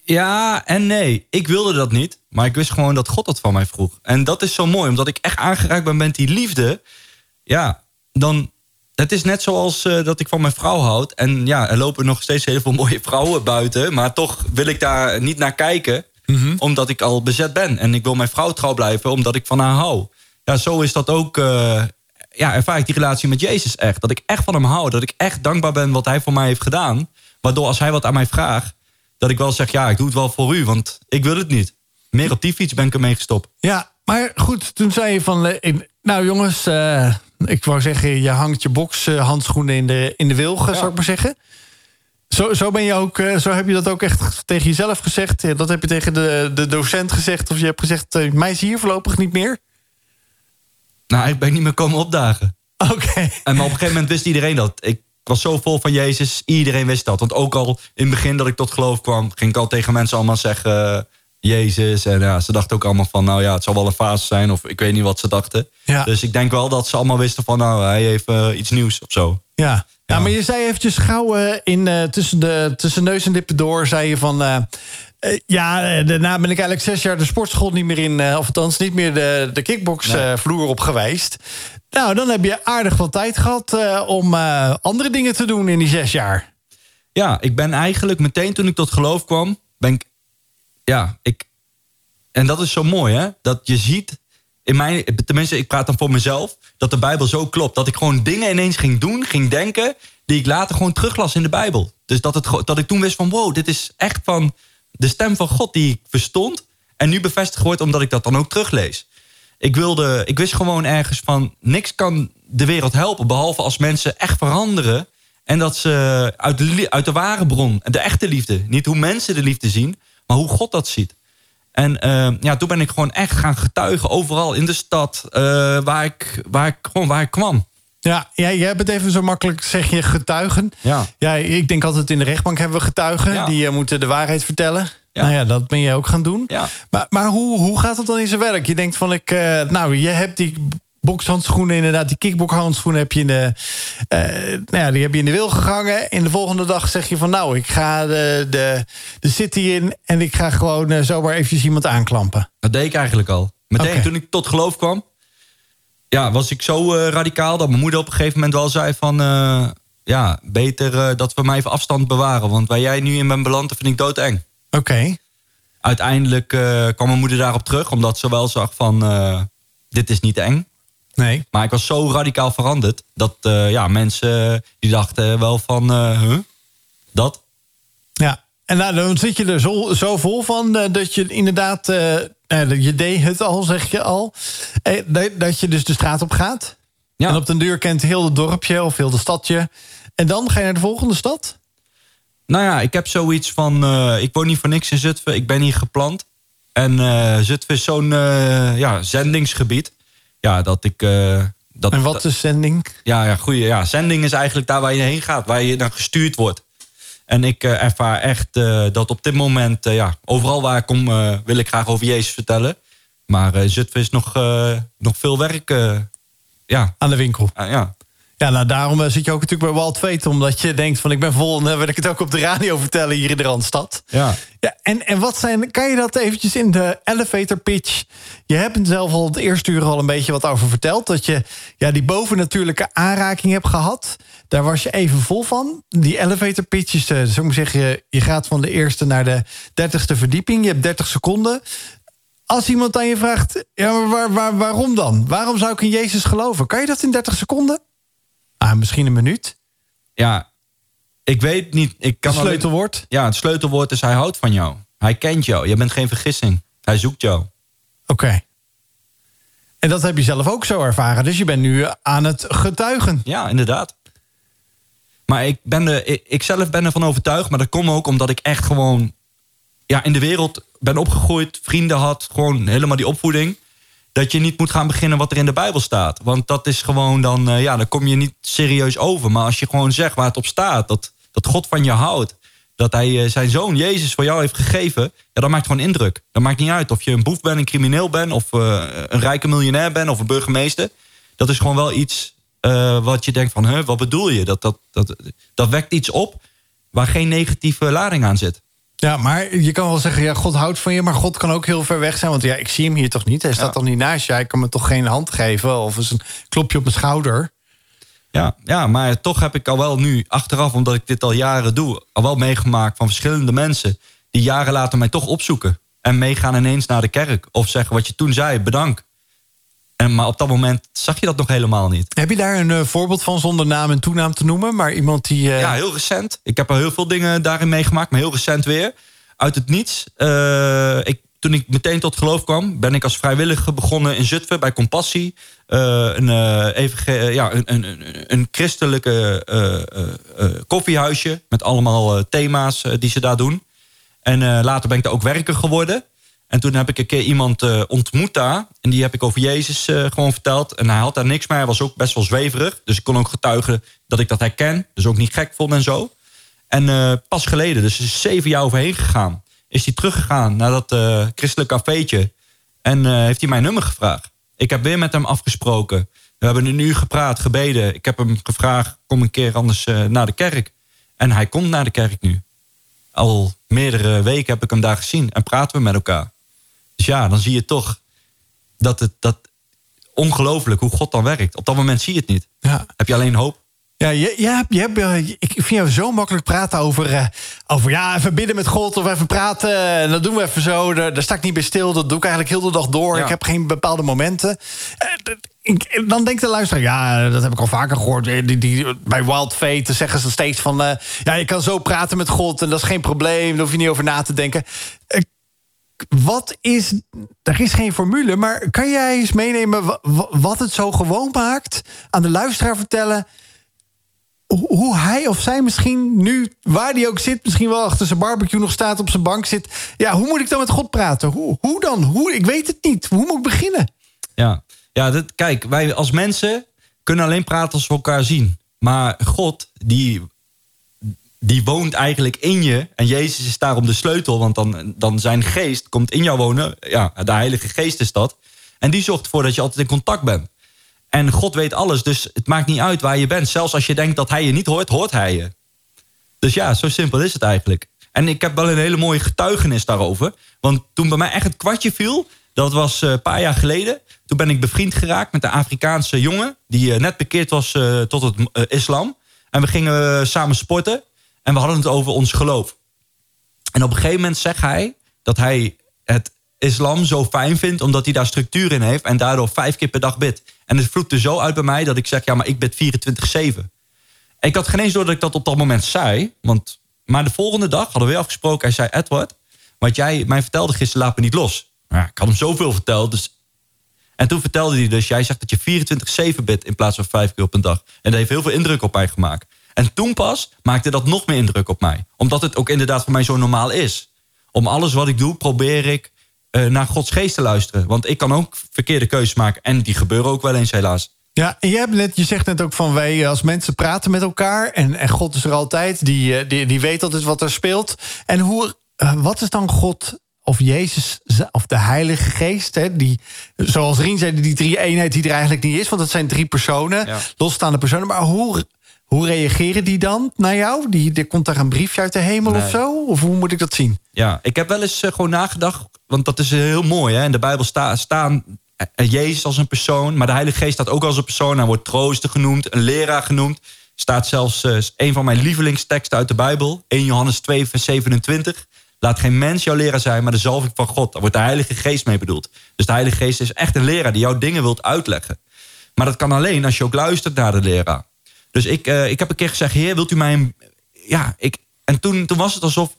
Ja en nee. Ik wilde dat niet. Maar ik wist gewoon dat God dat van mij vroeg. En dat is zo mooi, omdat ik echt aangeraakt ben met die liefde. Ja, dan het is net zoals uh, dat ik van mijn vrouw houd. En ja, er lopen nog steeds heel veel mooie vrouwen buiten. Maar toch wil ik daar niet naar kijken. Mm Omdat ik al bezet ben. En ik wil mijn vrouw trouw blijven omdat ik van haar hou. Ja, zo is dat ook... Uh, ja, ervaar ik die relatie met Jezus echt. Dat ik echt van hem hou. Dat ik echt dankbaar ben wat hij voor mij heeft gedaan. Waardoor als hij wat aan mij vraagt... dat ik wel zeg, ja, ik doe het wel voor u. Want ik wil het niet. Meer op die fiets ben ik ermee gestopt. Ja, maar goed, toen zei je van... Uh, nou jongens, uh, ik wou zeggen, je hangt je bokshandschoenen in de, in de wilgen, ja. zou ik maar zeggen. Zo, zo, ben je ook, eh, zo heb je dat ook echt tegen jezelf gezegd. Dat heb je tegen de, de docent gezegd. Of je hebt gezegd, uh, mij zie hier voorlopig niet meer. Nou, ik ben niet meer komen opdagen. Oké. En maar op een gegeven moment wist iedereen dat. Ik was zo vol van Jezus, iedereen wist dat. Want ook al in het begin dat ik tot geloof kwam... ging ik al tegen mensen allemaal zeggen... Jezus. En ja, ze dachten ook allemaal van, nou ja, het zal wel een fase zijn. Of ik weet niet wat ze dachten. Ja. Dus ik denk wel dat ze allemaal wisten van, nou, hij heeft uh, iets nieuws of zo. Ja. ja. maar je zei eventjes gauw uh, in, uh, tussen, de, tussen neus en lippen door, zei je van... ja, daarna ben ik eigenlijk zes jaar de sportschool niet meer in... of althans niet meer de, de kickboxvloer nee. op geweest. Nou, dan heb je aardig wat tijd gehad om andere dingen te doen in die zes jaar. Ja, ik ben eigenlijk meteen toen ik tot geloof kwam... ben ik ja, ik. En dat is zo mooi, hè? Dat je ziet in mijn, tenminste, ik praat dan voor mezelf, dat de Bijbel zo klopt. Dat ik gewoon dingen ineens ging doen, ging denken, die ik later gewoon teruglas in de Bijbel. Dus dat, het, dat ik toen wist van, wow, dit is echt van de stem van God die ik verstond. En nu bevestigd wordt omdat ik dat dan ook teruglees. Ik, wilde, ik wist gewoon ergens van, niks kan de wereld helpen, behalve als mensen echt veranderen. En dat ze uit de, uit de ware bron, de echte liefde, niet hoe mensen de liefde zien, maar hoe God dat ziet. En uh, ja, toen ben ik gewoon echt gaan getuigen overal in de stad uh, waar, ik, waar, ik, gewoon waar ik kwam. Ja, jij, jij bent even zo makkelijk, zeg je, getuigen. Ja. ja ik denk altijd in de rechtbank hebben we getuigen. Ja. Die uh, moeten de waarheid vertellen. Ja. Nou ja, dat ben je ook gaan doen. Ja. Maar, maar hoe, hoe gaat het dan in zijn werk? Je denkt van, ik, nou, je hebt die bokshandschoenen, inderdaad, die kickboxhandschoenen heb je in de, uh, nou ja, die heb je in de wil gegangen. En de volgende dag zeg je van, nou, ik ga de, de, de city in en ik ga gewoon uh, zomaar eventjes iemand aanklampen. Dat deed ik eigenlijk al. Meteen toen ik tot geloof kwam, ja, was ik zo uh, radicaal dat mijn moeder op een gegeven moment wel zei van, ja, beter dat we mij even afstand bewaren, want waar jij nu in bent beland, vind ik doodeng. Oké. Uiteindelijk kwam mijn moeder daarop terug, omdat ze wel zag van, dit is niet eng. Nee. Maar ik was zo radicaal veranderd dat uh, ja, mensen die dachten wel van, uh, huh? dat. Ja, en nou, dan zit je er zo, zo vol van uh, dat je inderdaad, je deed het al, zeg je al, dat je dus de straat op gaat. Ja. En op den duur kent heel het dorpje of heel de stadje. En dan ga je naar de volgende stad? Nou ja, ik heb zoiets van, ik woon niet voor niks in Zutphen, ik ben hier geplant. En Zutphen is zo'n ja, zendingsgebied ja, dat ik... Uh, dat, en wat is zending? Ja, ja, goeie, ja, zending is eigenlijk daar waar je heen gaat, waar je naar gestuurd wordt. En ik uh, ervaar echt uh, dat op dit moment, ja, overal waar ik kom, wil ik graag over Jezus vertellen. Maar Zutphen is nog, nog veel werk ja. aan de winkel. ja. Ja, nou daarom zit je ook natuurlijk bij Walt Veet. Omdat je denkt van ik ben vol en dan wil ik het ook op de radio vertellen hier in de Randstad. Ja. ja en, en wat zijn, kan je dat eventjes in de elevator pitch? Je hebt er zelf al het eerste uur al een beetje wat over verteld. Dat je ja, die bovennatuurlijke aanraking hebt gehad. Daar was je even vol van. Die elevator pitch is, uh, zo moet ik zeggen, je gaat van de eerste naar de dertigste verdieping. Je hebt 30 seconden. Als iemand aan je vraagt, ja, maar waar, waar, waarom dan? Waarom zou ik in Jezus geloven? Kan je dat in 30 seconden? Ah, misschien een minuut. Ja, ik weet niet. Ik kan het sleutelwoord? Alleen, ja, het sleutelwoord is hij houdt van jou. Hij kent jou. Je bent geen vergissing. Hij zoekt jou. Oké. Okay. En dat heb je zelf ook zo ervaren. Dus je bent nu aan het getuigen. Ja, inderdaad. Maar ik, ben er, ik, ik zelf ben ervan overtuigd. Maar dat komt ook omdat ik echt gewoon ja, in de wereld ben opgegroeid. Vrienden had. Gewoon helemaal die opvoeding dat je niet moet gaan beginnen wat er in de Bijbel staat. Want dat is gewoon dan, uh, ja, dan kom je niet serieus over. Maar als je gewoon zegt waar het op staat, dat, dat God van je houdt, dat hij uh, zijn zoon Jezus voor jou heeft gegeven, ja, dat maakt gewoon indruk. Dat maakt niet uit of je een boef bent, een crimineel bent, of uh, een rijke miljonair bent, of een burgemeester. Dat is gewoon wel iets wat je denkt van, huh, wat bedoel je? Dat, dat, dat, dat wekt iets op waar geen negatieve lading aan zit. Ja, maar je kan wel zeggen, ja, God houdt van je, maar God kan ook heel ver weg zijn. Want ja, ik zie hem hier toch niet. Hij staat Ja. toch niet naast je. Hij kan me toch geen hand geven of eens een klopje op mijn schouder. Ja, ja, maar toch heb ik al wel nu achteraf, omdat ik dit al jaren doe, al wel meegemaakt van verschillende mensen die jaren later mij toch opzoeken en meegaan ineens naar de kerk of zeggen wat je toen zei, bedankt. En, maar op dat moment zag je dat nog helemaal niet. Heb je daar een eh, voorbeeld van zonder naam en toenaam te noemen? Maar iemand die. eh, Ja, heel recent. Ik heb al heel veel dingen daarin meegemaakt, maar heel recent weer. Uit het niets. Eh, ik, toen ik meteen tot geloof kwam, ben ik als vrijwilliger begonnen in Zutphen bij Compassie. Een, ja, een, een, een, christelijke eh, eh, eh, koffiehuisje met allemaal thema's die ze daar doen. En later ben ik daar ook werker geworden. En toen heb ik een keer iemand eh, ontmoet daar. En die heb ik over Jezus eh, gewoon verteld. En hij had daar niks mee. Hij was ook best wel zweverig. Dus ik kon ook getuigen dat ik dat herken. Dus ook niet gek vond en zo. En eh, pas geleden, dus is zeven jaar overheen gegaan... is hij teruggegaan naar dat christelijk cafeetje. En heeft hij mijn nummer gevraagd. Ik heb weer met hem afgesproken. We hebben een uur gepraat, gebeden. Ik heb hem gevraagd, kom een keer anders naar de kerk. En hij komt naar de kerk nu. Al meerdere weken heb ik hem daar gezien. En praten we met elkaar. Dus ja, dan zie je toch dat het dat ongelooflijk hoe God dan werkt. Op dat moment zie je het niet. ja. Heb je alleen hoop. Ja, je, je hebt, je hebt, eh, ik vind jou zo makkelijk praten over, eh, over ja, even bidden met God of even praten. En dat doen we even zo. Daar, daar sta ik niet bij stil. Dat doe ik eigenlijk heel de dag door. Ja. Ik heb geen bepaalde momenten. Eh, ik- Dan denkt de luisteraar, ja, dat heb ik al vaker gehoord. Eh, Die, die, bij Wild Fate zeggen ze steeds van... ja, je kan zo praten met God en dat is geen probleem. Daar hoef je niet over na te denken. Wat is... Er is geen formule, maar kan jij eens meenemen... wa- wa- wat het zo gewoon maakt? Aan de luisteraar vertellen hoe hij of zij misschien nu, waar die ook zit, misschien wel achter zijn barbecue nog staat, op zijn bank zit. Ja, hoe moet ik dan met God praten? Hoe, hoe dan? Hoe, ik weet het niet. Hoe moet ik beginnen? Ja, ja kijk, wij als mensen kunnen alleen praten als we elkaar zien. Maar God, die, die woont eigenlijk in je. En Jezus is daarom de sleutel, want dan, dan zijn geest komt in jou wonen. Ja, de Heilige Geest is dat. En die zorgt ervoor dat je altijd in contact bent. En God weet alles, dus het maakt niet uit waar je bent. Zelfs als je denkt dat hij je niet hoort, hoort hij je. Dus ja, zo simpel is het eigenlijk. En ik heb wel een hele mooie getuigenis daarover. Want toen bij mij echt het kwartje viel, dat was eh, een paar jaar geleden. Toen ben ik bevriend geraakt met een Afrikaanse jongen... die eh, net bekeerd was eh, tot het islam. En we gingen samen sporten. En we hadden het over ons geloof. En op een gegeven moment zegt hij dat hij het islam zo fijn vindt... omdat hij daar structuur in heeft en daardoor vijf keer per dag bidt. En het vloekte zo uit bij mij dat ik zeg... ja, maar ik bid 24-7. Ik had geen eens door dat ik dat op dat moment zei. Want, maar de volgende dag hadden we weer afgesproken. Hij zei, Edward, wat jij mij vertelde gisteren laat me niet los. Ik had hem zoveel verteld. Dus... En toen vertelde hij dus, jij zegt dat je 24-7 bidt... in plaats van vijf keer op een dag. En dat heeft heel veel indruk op mij gemaakt. En toen pas maakte dat nog meer indruk op mij. Omdat het ook inderdaad voor mij zo normaal is. Om alles wat ik doe, probeer ik eh, naar Gods geest te luisteren. Want ik kan ook verkeerde keuzes maken. En die gebeuren ook wel eens helaas. Ja, en hebt net, je zegt net ook van wij als mensen praten met elkaar. En, en God is er altijd. Die, eh, die, die weet altijd wat er speelt. En hoe, eh, wat is dan God of Jezus of de Heilige Geest? Hè, die, zoals Rien zei, die drie eenheid die er eigenlijk niet is. Want dat zijn drie personen, Ja. losstaande personen. Maar hoe, hoe reageren die dan naar jou? Die, er komt daar een briefje uit de hemel Nee. of zo? Of hoe moet ik dat zien? Ja, ik heb wel eens eh, gewoon nagedacht, want dat is eh, heel mooi. Hè? In de Bijbel sta, staan eh, Jezus als een persoon, maar de Heilige Geest staat ook als een persoon. Hij wordt trooster genoemd, een leraar genoemd. Staat zelfs een van mijn lievelingsteksten uit de Bijbel, 1 Johannes 2, vers 27. Laat geen mens jouw leraar zijn, maar de zalving van God. Daar wordt de Heilige Geest mee bedoeld. Dus de Heilige Geest is echt een leraar die jou dingen wilt uitleggen. Maar dat kan alleen als je ook luistert naar de leraar. Dus ik, eh, ik heb een keer gezegd, heer, wilt u mij... een- Ja, ik, en toen, toen was het alsof...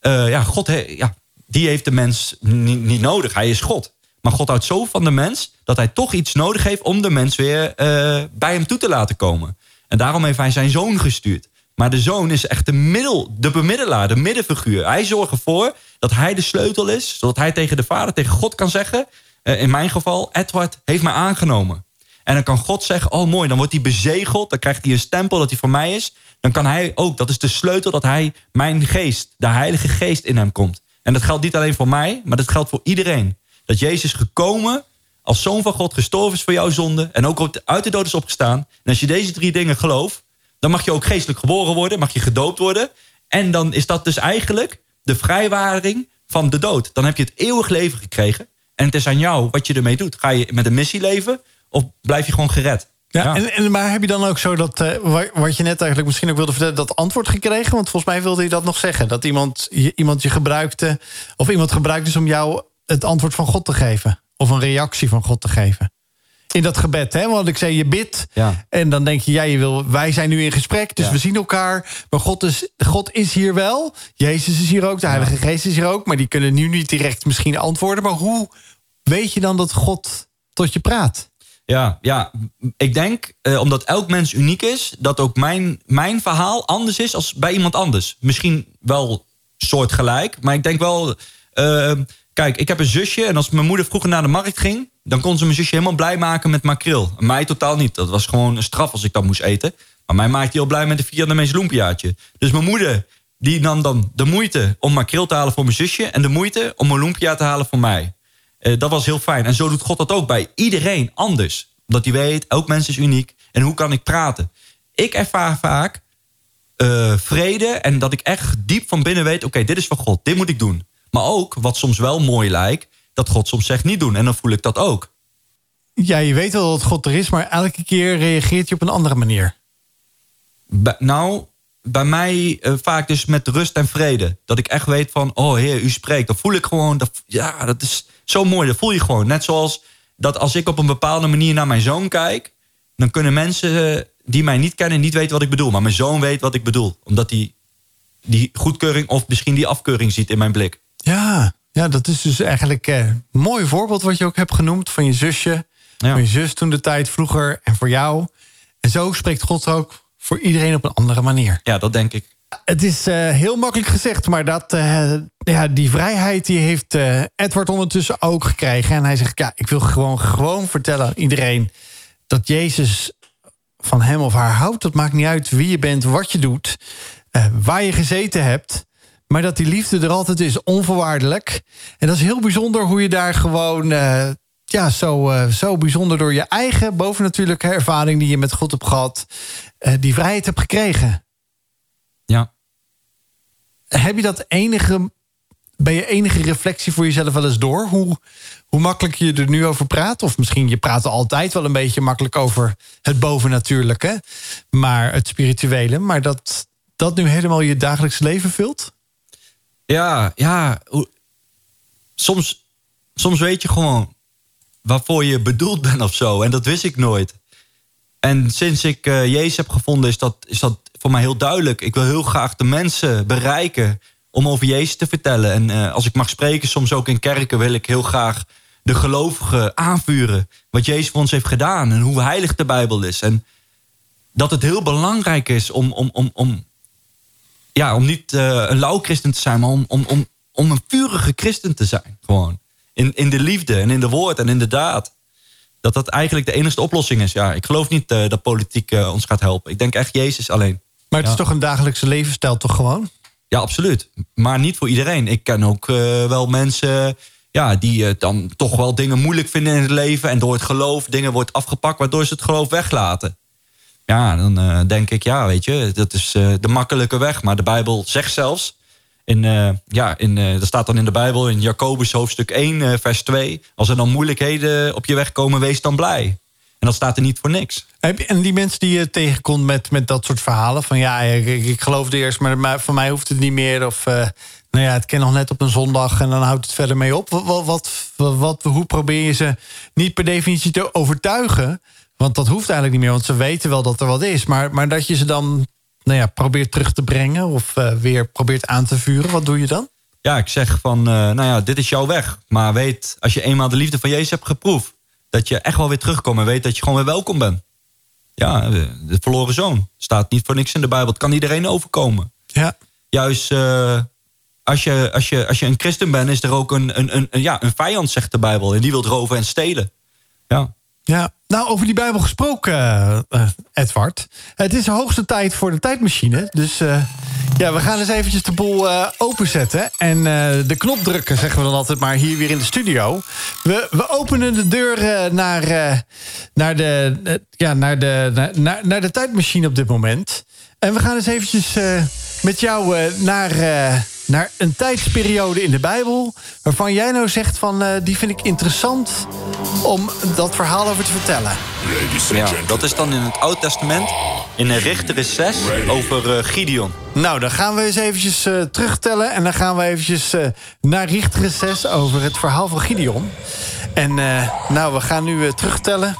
eh, ja, God, ja, die heeft de mens niet, niet nodig. Hij is God. Maar God houdt zo van de mens... dat hij toch iets nodig heeft om de mens weer eh, bij hem toe te laten komen. En daarom heeft hij zijn zoon gestuurd. Maar de zoon is echt de, middel, de bemiddelaar, de middenfiguur. Hij zorgt ervoor dat hij de sleutel is... zodat hij tegen de vader, tegen God kan zeggen... in mijn geval, Edward heeft mij aangenomen. En dan kan God zeggen, oh mooi, dan wordt hij bezegeld. Dan krijgt hij een stempel dat hij van mij is. Dan kan hij ook, dat is de sleutel dat hij mijn geest, de heilige geest in hem komt. En dat geldt niet alleen voor mij, maar dat geldt voor iedereen. Dat Jezus gekomen, als zoon van God, gestorven is voor jouw zonde. En ook uit de dood is opgestaan. En als je deze drie dingen gelooft, dan mag je ook geestelijk geboren worden. Mag je gedoopt worden. En dan is dat dus eigenlijk de vrijwaring van de dood. Dan heb je het eeuwig leven gekregen. En het is aan jou wat je ermee doet. Ga je met een missie leven of blijf je gewoon gered? Ja, En, en, maar heb je dan ook zo dat, eh, wa- wat je net eigenlijk misschien ook wilde vertellen, dat antwoord gekregen? Want volgens mij wilde je dat nog zeggen. Dat iemand je, iemand je gebruikte, of iemand gebruikt is om jou het antwoord van God te geven. Of een reactie van God te geven. In dat gebed, hè? Want ik zei, je bidt. Ja. En dan denk je, ja, je wil, wij zijn nu in gesprek, dus Ja. we zien elkaar. Maar God is, God is hier wel. Jezus is hier ook, de Heilige Geest is hier ook. Maar die kunnen nu niet direct misschien antwoorden. Maar hoe weet je dan dat God tot je praat? Ja, ja, ik denk, eh, omdat elk mens uniek is, dat ook mijn, mijn verhaal anders is als bij iemand anders. Misschien wel soortgelijk, maar ik denk wel. eh, kijk, ik heb een zusje en als mijn moeder vroeger naar de markt ging, dan kon ze mijn zusje helemaal blij maken met makreel. Mij totaal niet. Dat was gewoon een straf als ik dat moest eten. Maar mij maakte heel blij met een Vietnamese loempiaatje. Dus mijn moeder, die nam dan de moeite om makreel te halen voor mijn zusje en de moeite om een lumpia te halen voor mij. Eh, dat was heel fijn. En zo doet God dat ook bij iedereen anders. Omdat hij weet, elk mens is uniek. En hoe kan ik praten? Ik ervaar vaak eh, vrede en dat ik echt diep van binnen weet... oké, dit is van God, dit moet ik doen. Maar ook, wat soms wel mooi lijkt... dat God soms zegt niet doen. En dan voel ik dat ook. Ja, je weet wel dat God er is, maar elke keer reageert je op een andere manier. Bij- nou, bij mij eh, vaak dus met rust en vrede. Dat ik echt weet van, oh heer, u spreekt. Dan voel ik gewoon, dat, ja, dat is zo mooi. Dat voel je gewoon. Net zoals dat als ik op een bepaalde manier naar mijn zoon kijk... dan kunnen mensen eh, die mij niet kennen niet weten wat ik bedoel. Maar mijn zoon weet wat ik bedoel. Omdat hij die goedkeuring of misschien die afkeuring ziet in mijn blik. Ja, ja dat is dus eigenlijk eh, een mooi voorbeeld wat je ook hebt genoemd van je zusje. Ja. Van je zus toen de tijd vroeger en voor jou. En zo spreekt God ook voor iedereen op een andere manier. Ja, dat denk ik. Het is eh, heel makkelijk gezegd, maar dat, eh, ja, die vrijheid die heeft eh, Edward ondertussen ook gekregen. En hij zegt, ja, ik wil gewoon, gewoon vertellen iedereen dat Jezus van hem of haar houdt. Dat maakt niet uit wie je bent, wat je doet, waar je gezeten hebt. Maar dat die liefde er altijd is, onvoorwaardelijk. En dat is heel bijzonder hoe je daar gewoon... ja, zo, zo bijzonder door je eigen bovennatuurlijke ervaring... die je met God hebt gehad, eh, die vrijheid hebt gekregen. Heb je dat enige. Ben je enige reflectie voor jezelf wel eens door? Hoe, hoe makkelijk je er nu over praat? Of misschien je praat er altijd wel een beetje makkelijk over het bovennatuurlijke, maar het spirituele. Maar dat dat nu helemaal je dagelijks leven vult? Ja, ja. Soms, soms weet je gewoon waarvoor je bedoeld bent of zo. En dat wist ik nooit. En sinds ik eh, Jezus heb gevonden, is dat, is dat voor mij heel duidelijk. Ik wil heel graag de mensen bereiken om over Jezus te vertellen. En eh, als ik mag spreken, soms ook in kerken, wil ik heel graag de gelovigen aanvuren. Wat Jezus voor ons heeft gedaan en hoe heilig de Bijbel is. En dat het heel belangrijk is om, om, om, om, ja, om niet eh, een lauw christen te zijn, maar om, om, om, om een vurige christen te zijn. Gewoon. In, in de liefde en in de woord en in de daad. Dat dat eigenlijk de enige oplossing is. Ja, ik geloof niet eh, dat politiek ons gaat helpen. Ik denk echt Jezus alleen. Maar het is toch een dagelijkse levensstijl, toch gewoon? Ja, absoluut. Maar niet voor iedereen. Ik ken ook eh, wel mensen ja, die eh, dan toch wel dingen moeilijk vinden in het leven. En door het geloof dingen wordt afgepakt, waardoor ze het geloof weglaten. Ja, dan eh, denk ik, ja, weet je, dat is de makkelijke weg. Maar de Bijbel zegt zelfs, in, ja, in, dat staat dan in de Bijbel in Jacobus hoofdstuk 1, eh, vers 2. Als er dan moeilijkheden op je weg komen, wees dan blij. En dat staat er niet voor niks. En die mensen die je tegenkomt met, met dat soort verhalen... van ja, ik, geloofde eerst, maar, voor mij hoeft het niet meer... of eh, nou ja, het ken nog net op een zondag en dan houdt het verder mee op. Wat, wat, wat, wat- hoe probeer je ze niet per definitie te overtuigen? Want dat hoeft eigenlijk niet meer, want ze weten wel dat er wat is. Maar, maar dat je ze dan nou ja, probeert terug te brengen... of eh, weer probeert aan te vuren, wat doe je dan? Ja, ik zeg van, eh, nou ja, dit is jouw weg. Maar weet, als je eenmaal de liefde van Jezus hebt geproefd... dat je echt wel weer terugkomt en weet dat je gewoon weer welkom bent. Ja, de verloren zoon. Staat niet voor niks in de Bijbel. Het kan iedereen overkomen. Ja. Juist eh, als, je, als, je, als je een christen bent, is er ook een, een, een, een- ja, een vijand, zegt de Bijbel. En die wil roven en stelen. Ja. Ja, nou over die Bijbel gesproken, eh, eh, Edward. Het is de hoogste tijd voor de tijdmachine. Dus ja, we gaan eens eventjes de boel eh, openzetten. En eh, de knop drukken, zeggen we dan altijd maar hier weer in de studio. We, we openen de deur eh, naar, naar, de, ja, naar, de, naar, naar, naar de tijdmachine op dit moment. En we gaan eens eventjes met jou naar, naar een tijdsperiode in de Bijbel... waarvan jij nou zegt van, eh, die vind ik interessant om dat verhaal over te vertellen. ja, dat is dan in het Oude Testament. In Richter 6 over eh, Gideon. Nou, dan gaan we eens eventjes eh, terugtellen... en dan gaan we eventjes eh, naar Richter 6 over het verhaal van Gideon. En eh, nou, we gaan nu eh, terugtellen.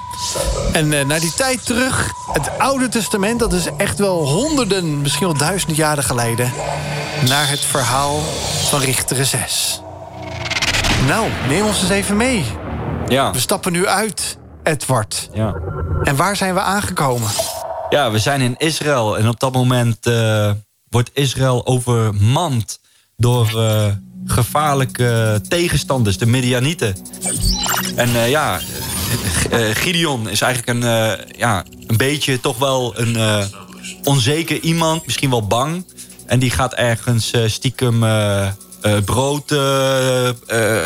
En eh, naar die tijd terug, het Oude Testament... dat is echt wel honderden, misschien wel duizenden jaren geleden... naar het verhaal van Richter 6. Nou, neem ons eens even mee. Ja, We stappen nu uit, Edward. ja. En waar zijn we aangekomen? Ja, we zijn in Israël en op dat moment wordt Israël overmand door gevaarlijke tegenstanders, de Midianieten. En eh, ja, eh, eh, Gideon is eigenlijk een, ja, een beetje toch wel een onzeker iemand, misschien wel bang. En die gaat ergens stiekem eh, brood eh,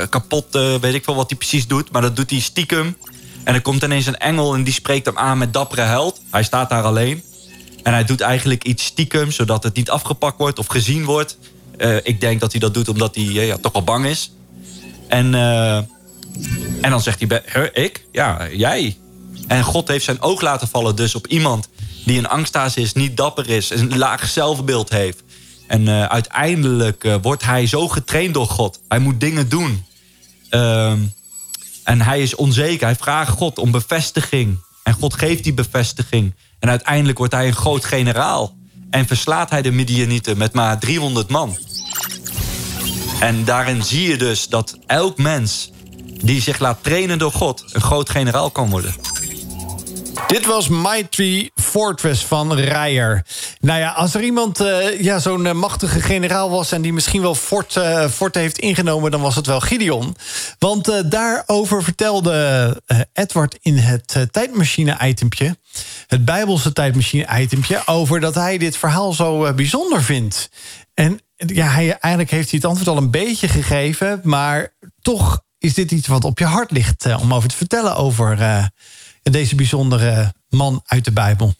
kapot, weet ik veel wat hij precies doet. Maar dat doet hij stiekem. En er komt ineens een engel en die spreekt hem aan met dappere held. Hij staat daar alleen. En hij doet eigenlijk iets stiekem, zodat het niet afgepakt wordt of gezien wordt. Eh, ik denk dat hij dat doet omdat hij eh, ja, toch wel bang is. En, eh, en dan zegt hij, "Huh, ik? Ja, jij. En God heeft zijn oog laten vallen dus op iemand die een angsthaas is, niet dapper is, een laag zelfbeeld heeft. En uiteindelijk wordt hij zo getraind door God. Hij moet dingen doen. Ehm, en hij is onzeker. Hij vraagt God om bevestiging. En God geeft die bevestiging. En uiteindelijk wordt hij een groot generaal. En verslaat hij de Midianieten met maar 300 man. En daarin zie je dus dat elk mens die zich laat trainen door God... een groot generaal kan worden. Dit was Mighty Fortress van Rijer. Nou ja, als er iemand uh, ja, zo'n uh, machtige generaal was... en die misschien wel Fort, uh, Fort heeft ingenomen... dan was het wel Gideon. Want daarover vertelde Edward in het tijdmachine-itempje... het Bijbelse tijdmachine-itempje... over dat hij dit verhaal zo bijzonder vindt. En ja, hij, eigenlijk heeft hij het antwoord al een beetje gegeven... maar toch is dit iets wat op je hart ligt... om over te vertellen over deze bijzondere man uit de Bijbel?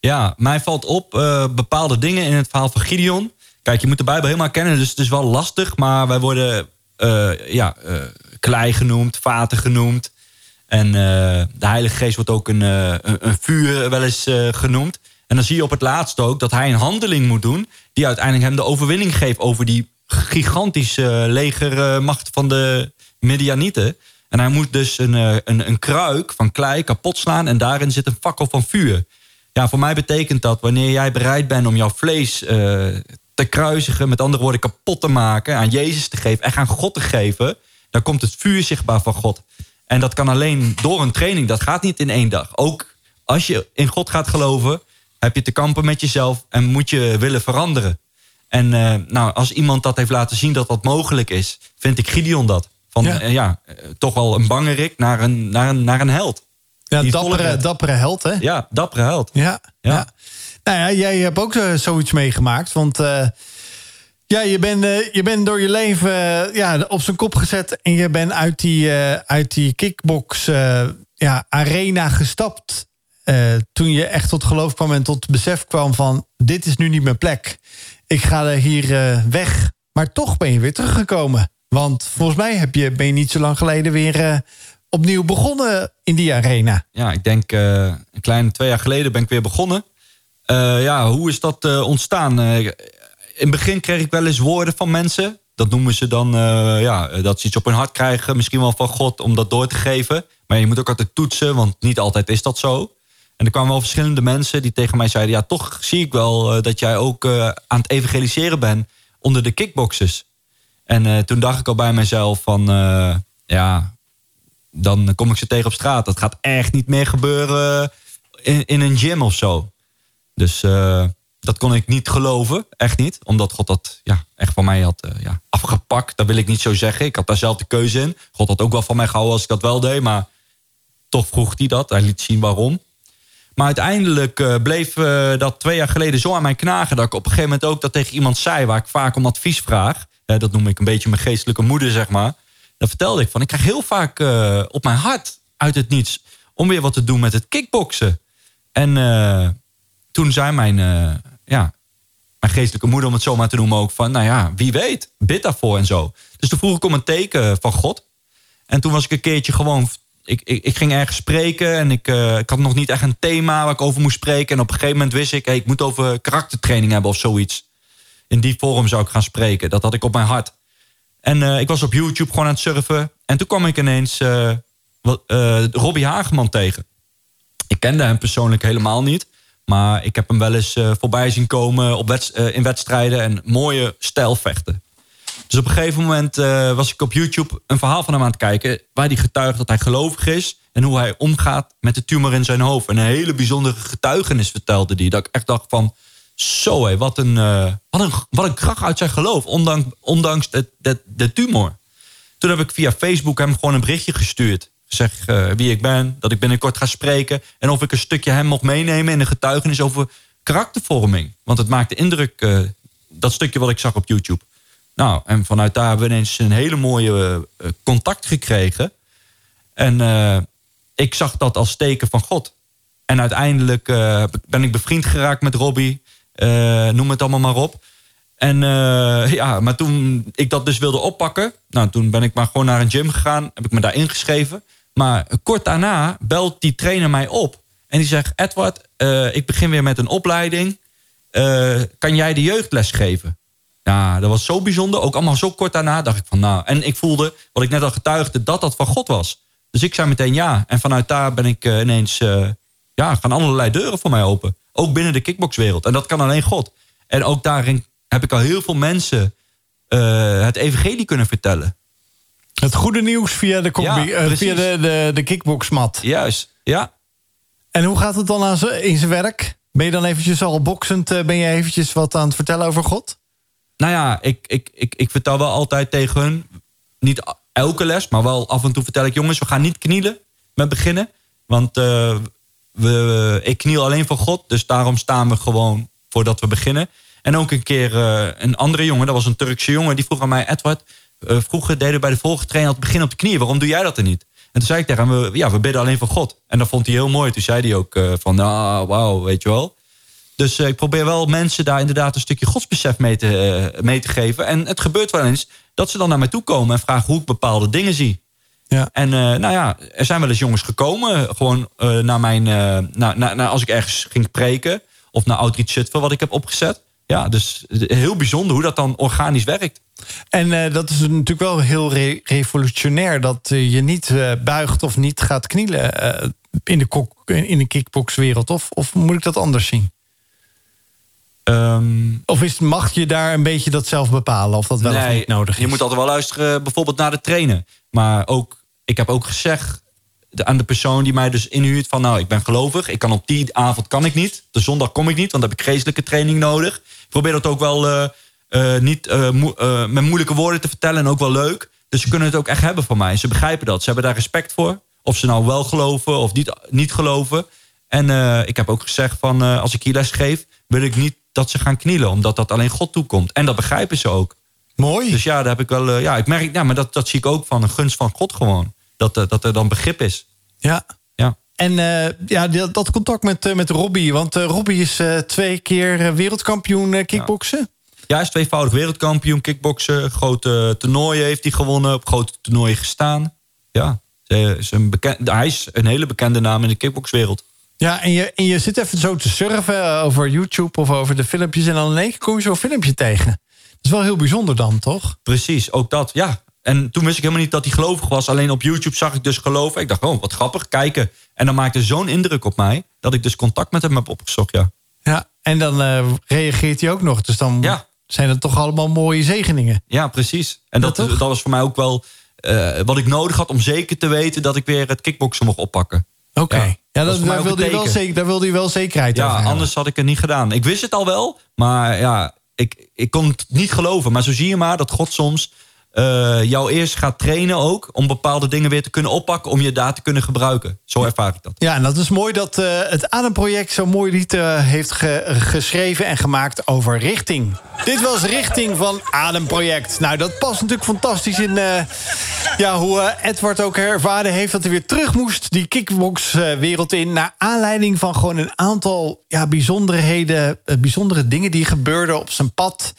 Ja, mij valt op uh, bepaalde dingen in het verhaal van Gideon. Kijk, je moet de Bijbel helemaal kennen, dus het is wel lastig. Maar wij worden uh, ja, uh, klei genoemd, vaten genoemd. En de Heilige Geest wordt ook een, een, vuur wel eens genoemd. En dan zie je op het laatst ook dat hij een handeling moet doen... die uiteindelijk hem de overwinning geeft over die gigantische legermacht van de Medianieten. En hij moet dus een, eh, een, een kruik van klei kapot slaan... en daarin zit een fakkel van vuur. Ja, voor mij betekent dat wanneer jij bereid bent om jouw vlees uh, te kruisigen... met andere woorden kapot te maken, aan Jezus te geven... en aan God te geven, dan komt het vuur zichtbaar van God. En dat kan alleen door een training, dat gaat niet in één dag. Ook als je in God gaat geloven, heb je te kampen met jezelf... en moet je willen veranderen. En uh, nou, als iemand dat heeft laten zien dat dat mogelijk is... vind ik Gideon dat. Van ja, eh, ja eh, toch wel een bangerik naar een, naar een, naar een held. Ja, dappere, dappere held, hè? Ja, dappere held. Ja, ja. Nou ja, jij hebt ook uh, zoiets meegemaakt. Want uh, ja, je bent uh, je bent door je leven ja, op zijn kop gezet... en je bent uit die, uit die kickbox ja, arena gestapt... toen je echt tot geloof kwam en tot besef kwam van... dit is nu niet mijn plek. Ik ga er hier weg. Maar toch ben je weer teruggekomen. Want volgens mij heb je, ben je niet zo lang geleden weer uh, opnieuw begonnen in die arena. Ja, ik denk uh, een kleine twee jaar geleden ben ik weer begonnen. Uh, ja, hoe is dat ontstaan? in het begin kreeg ik wel eens woorden van mensen. Dat noemen ze dan, ja, dat ze iets op hun hart krijgen. Misschien wel van God om dat door te geven. Maar je moet ook altijd toetsen, want niet altijd is dat zo. En er kwamen wel verschillende mensen die tegen mij zeiden... ja, toch zie ik wel dat jij ook aan het evangeliseren bent onder de kickboxers. En uh, toen dacht ik al bij mezelf van... Uh, ja, dan kom ik ze tegen op straat. Dat gaat echt niet meer gebeuren in, in een gym of zo. Dus uh, dat kon ik niet geloven. Echt niet. Omdat God dat ja, echt van mij had ja, afgepakt. Dat wil ik niet zo zeggen. Ik had daar zelf de keuze in. God had ook wel van mij gehouden als ik dat wel deed. Maar toch vroeg hij dat. Hij liet zien waarom. Maar uiteindelijk bleef dat twee jaar geleden zo aan mij knagen... dat ik op een gegeven moment ook dat tegen iemand zei... waar ik vaak om advies vraag dat noem ik een beetje mijn geestelijke moeder, zeg maar. Dan vertelde ik van, ik krijg heel vaak uh, op mijn hart uit het niets... om weer wat te doen met het kickboksen. En uh, toen zei mijn, ja, mijn geestelijke moeder, om het zo maar te noemen ook... van, nou ja, wie weet, bid daarvoor en zo. Dus toen vroeg ik om een teken van God. En toen was ik een keertje gewoon... Ik, ik, ik ging ergens spreken en ik, ik had nog niet echt een thema waar ik over moest spreken. En op een gegeven moment wist ik, hey, ik moet over karaktertraining hebben of zoiets in die forum zou ik gaan spreken. Dat had ik op mijn hart. En uh, ik was op YouTube gewoon aan het surfen. En toen kwam ik ineens uh, uh, Robbie Hageman tegen. Ik kende hem persoonlijk helemaal niet. Maar ik heb hem wel eens voorbij zien komen op in wedstrijden. En mooie stijlvechten. Dus op een gegeven moment was ik op YouTube een verhaal van hem aan het kijken. Waar hij getuigt dat hij gelovig is. En hoe hij omgaat met de tumor in zijn hoofd. En een hele bijzondere getuigenis vertelde die. Dat ik echt dacht van zo wat een, uh, wat, een, wat een kracht uit zijn geloof. Ondanks, ondanks de, de, de tumor. Toen heb ik via Facebook hem gewoon een berichtje gestuurd. Zeg uh, wie ik ben, dat ik binnenkort ga spreken. En of ik een stukje hem mocht meenemen in een getuigenis over karaktervorming. Want het maakte indruk, uh, dat stukje wat ik zag op YouTube. Nou, en vanuit daar hebben we ineens een hele mooie contact gekregen. En ik zag dat als teken van God. En uiteindelijk ben ik bevriend geraakt met Robbie. Uh, noem het allemaal maar op. En uh, ja, maar toen ik dat dus wilde oppakken... Nou, toen ben ik maar gewoon naar een gym gegaan. Heb ik me daar ingeschreven. Maar kort daarna belt die trainer mij op. En die zegt, Edward, eh, ik begin weer met een opleiding. Eh, kan jij de jeugdles geven? Ja, dat was zo bijzonder. Ook allemaal zo kort daarna dacht ik van nou. En ik voelde, wat ik net al getuigde, dat dat van God was. Dus ik zei meteen ja. En vanuit daar ben ik ineens, ja, gaan allerlei deuren voor mij open. Ook binnen de kickboxwereld. En dat kan alleen God. En ook daarin heb ik al heel veel mensen het evangelie kunnen vertellen. Het goede nieuws via de, combi, via de, de, de kickboxmat. Juist, ja. En hoe gaat het dan aan in zijn werk? Ben je dan eventjes al boksend, eh, ben je eventjes wat aan het vertellen over God? Nou ja, ik, ik, ik, ik vertel wel altijd tegen hun, niet elke les, maar wel af en toe vertel ik... jongens, we gaan niet knielen met beginnen. Want uh, we, ik kniel alleen voor God, dus daarom staan we gewoon voordat we beginnen. En ook een keer uh, een andere jongen, dat was een Turkse jongen... die vroeg aan mij, Edward, uh, vroeger deden we bij de volgende trainer... het begin op de knieën, waarom doe jij dat er niet? En toen zei ik tegen hem, ja, we bidden alleen voor God. En dat vond hij heel mooi. Toen zei hij ook van, nou, wauw, weet je wel. Dus ik probeer wel mensen daar inderdaad een stukje godsbesef mee te, mee te geven. En het gebeurt wel eens dat ze dan naar mij toe komen en vragen hoe ik bepaalde dingen zie. Ja. En nou ja, er zijn wel eens jongens gekomen, gewoon naar mijn, naar, naar, naar, als ik ergens ging preken of naar Outreach Zutphen wat ik heb opgezet. Ja, dus heel bijzonder hoe dat dan organisch werkt. En uh, dat is natuurlijk wel heel re revolutionair... dat uh, je niet uh, buigt of niet gaat knielen in, de in de kickboxwereld. Of, of moet ik dat anders zien? Um, of is, mag je daar een beetje dat zelf bepalen? Of dat wel nee, of niet nodig is? Je moet altijd wel luisteren bijvoorbeeld naar de trainer. Maar ook, ik heb ook gezegd aan de persoon die mij dus inhuurt... van nou, ik ben gelovig, ik kan op die avond kan ik niet. De zondag kom ik niet, want dan heb ik geestelijke training nodig. Ik probeer dat ook wel uh, niet uh, uh, met moeilijke woorden te vertellen en ook wel leuk. Dus ze kunnen het ook echt hebben van mij. Ze begrijpen dat. Ze hebben daar respect voor. Of ze nou wel geloven of niet, niet geloven. En ik heb ook gezegd van als ik hier les geef... wil ik niet dat ze gaan knielen. Omdat dat alleen God toekomt. En dat begrijpen ze ook. Mooi. Dus ja, daar heb ik wel. ja, ik merk, ja, maar dat, dat zie ik ook van een gunst van God gewoon. Dat, dat er dan begrip is. Ja. ja. En ja, dat contact met, met Robbie. Want Robbie is twee keer wereldkampioen kickboksen. Ja, hij is tweevoudig wereldkampioen kickboksen. Grote toernooien heeft hij gewonnen. Op grote toernooien gestaan. Ja, is een bekend, hij is een hele bekende naam in de kickboxwereld. Ja, en je, en je zit even zo te surfen over YouTube of over de filmpjes... en dan in één keer kom je zo'n filmpje tegen. Dat is wel heel bijzonder dan, toch? Precies, ook dat, ja. En toen wist ik helemaal niet dat hij gelovig was. Alleen op YouTube zag ik dus geloven. Ik dacht, oh, wat grappig, kijken. En dan maakte zo'n indruk op mij... dat ik dus contact met hem heb opgezocht, ja. Ja, en dan uh, reageert hij ook nog. Dus dan ja zijn het toch allemaal mooie zegeningen. Ja, precies. En dat, dat, was voor mij ook wel uh, wat ik nodig had om zeker te weten dat ik weer het kickboksen mocht oppakken. Oké, ja, ja dat, daar, wilde wel zeker, daar wilde je wel zekerheid ja, over anders had ik het niet gedaan. Ik wist het al wel, maar ja, ik, ik kon het niet geloven. Maar zo zie je maar dat God soms jou eerst gaat trainen ook... om bepaalde dingen weer te kunnen oppakken... om je daar te kunnen gebruiken. Zo ervaar ik dat. Ja, en dat is mooi dat uh, het Ademproject... zo'n mooi lied uh, heeft ge geschreven en gemaakt over richting. Dit was Richting van Ademproject. Nou, dat past natuurlijk fantastisch in ja, hoe Edward ook ervaren heeft... dat hij weer terug moest die kickboxwereld in... naar aanleiding van gewoon een aantal ja, bijzonderheden... bijzondere dingen die gebeurden op zijn pad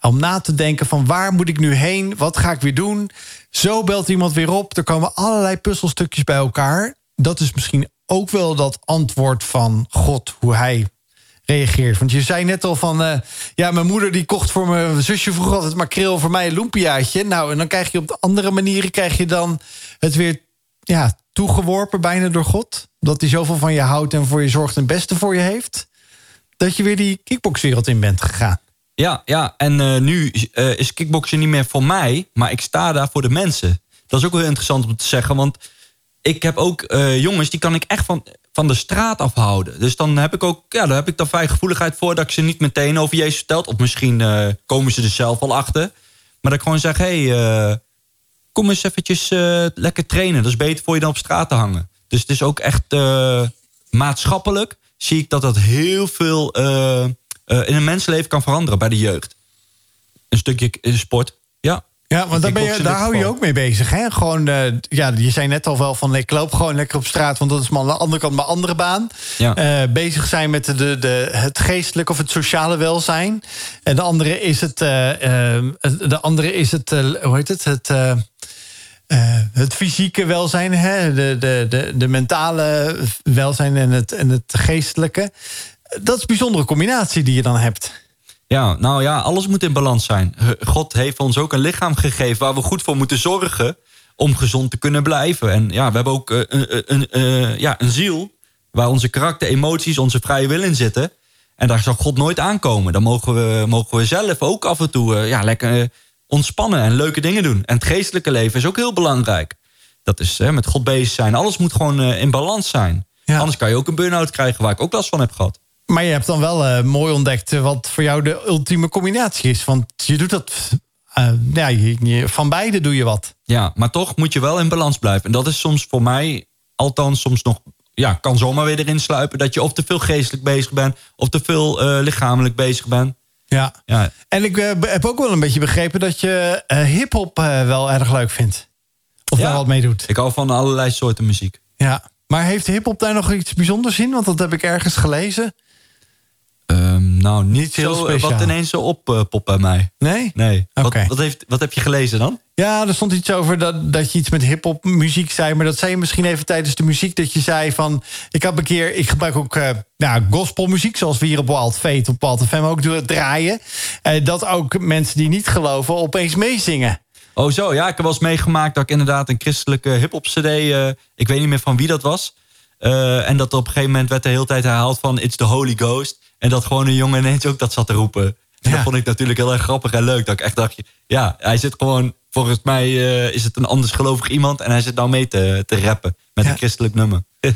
om na te denken van waar moet ik nu heen? Wat ga ik weer doen? Zo belt iemand weer op. Er komen allerlei puzzelstukjes bij elkaar. Dat is misschien ook wel dat antwoord van God, hoe hij reageert. Want je zei net al van... Uh, ja, mijn moeder die kocht voor mijn zusje vroeger altijd makreel... voor mij een lumpiaatje. Nou, en dan krijg je op de andere manieren... krijg je dan het weer ja, toegeworpen bijna door God. Dat hij zoveel van je houdt en voor je zorgt en het beste voor je heeft. Dat je weer die kickboxwereld in bent gegaan. Ja, ja. en uh, nu uh, is kickboksen niet meer voor mij, maar ik sta daar voor de mensen. Dat is ook wel interessant om te zeggen, want ik heb ook uh, jongens die kan ik echt van, van de straat afhouden. Dus dan heb ik ook, ja, daar heb ik dan gevoeligheid voor dat ik ze niet meteen over Jezus vertelt. Of misschien komen ze er zelf al achter. Maar dat ik gewoon zeg, hé, hey, kom eens eventjes lekker trainen. Dat is beter voor je dan op straat te hangen. Dus het is ook echt maatschappelijk zie ik dat dat heel veel uh, in een mensenleven kan veranderen bij de jeugd. Een stukje sport, ja. Ja, want daar, ben je, daar hou je ook mee bezig. Hè? Gewoon, uh, ja, je zei net al wel van ik loop gewoon lekker op straat, want dat is maar aan de andere kant mijn andere baan. Ja. Uh, bezig zijn met de, de, het geestelijke of het sociale welzijn. En de andere is het, de andere is het hoe heet het? Het eh, het fysieke welzijn, hè, de, de, de, de mentale welzijn en het, en het geestelijke. Dat is een bijzondere combinatie die je dan hebt. Ja, nou ja, alles moet in balans zijn. God heeft ons ook een lichaam gegeven waar we goed voor moeten zorgen om gezond te kunnen blijven. En ja, we hebben ook een, een, een, ja, een ziel waar onze karakter, emoties, onze vrije wil in zitten. En daar zal God nooit aankomen. Dan mogen we, mogen we zelf ook af en toe ja, lekker ontspannen en leuke dingen doen. En het geestelijke leven is ook heel belangrijk. Dat is hè, met God bezig zijn. Alles moet gewoon in balans zijn. Anders kan je ook een burn-out krijgen waar ik ook last van heb gehad. Maar je hebt dan wel uh, mooi ontdekt wat voor jou de ultieme combinatie is. Want je doet dat uh, ja, je, van beide doe je wat. Ja, maar toch moet je wel in balans blijven. En dat is soms voor mij, althans soms nog... Ja, kan zomaar weer erin sluipen dat je of te veel geestelijk bezig bent... of te veel lichamelijk bezig bent. Ja. ja. En ik heb ook wel een beetje begrepen dat je hip-hop wel erg leuk vindt. Of ja. daar wat mee doet. Ik hou van allerlei soorten muziek. Ja. Maar heeft hip-hop daar nog iets bijzonders in? Want dat heb ik ergens gelezen. Um, nou, niet heel zo, speciaal. Wat ineens zo oppopt bij mij. Nee? Nee. Wat, wat, heeft, wat heb je gelezen dan? Ja, er stond iets over dat, dat je iets met hip-hop muziek zei. Maar dat zei je misschien even tijdens de muziek. Dat je zei van. Ik heb een keer. Ik gebruik ook uh, nou, gospelmuziek. Zoals we hier op Wild Fate, op Wild FM ook draaien. Uh, dat ook mensen die niet geloven opeens meezingen. Oh, zo. Ja, ik heb wel eens meegemaakt dat ik inderdaad een christelijke hip-hop CD. Uh, ik weet niet meer van wie dat was. en dat op een gegeven moment werd de hele tijd herhaald van It's the Holy Ghost. En dat gewoon een jongen ineens ook dat zat te roepen. En dat vond ik natuurlijk heel erg grappig en leuk. Dat ik echt dacht, ja, hij zit gewoon... Volgens mij uh, is het een anders gelovig iemand... en hij zit nou mee te, te rappen met een christelijk nummer.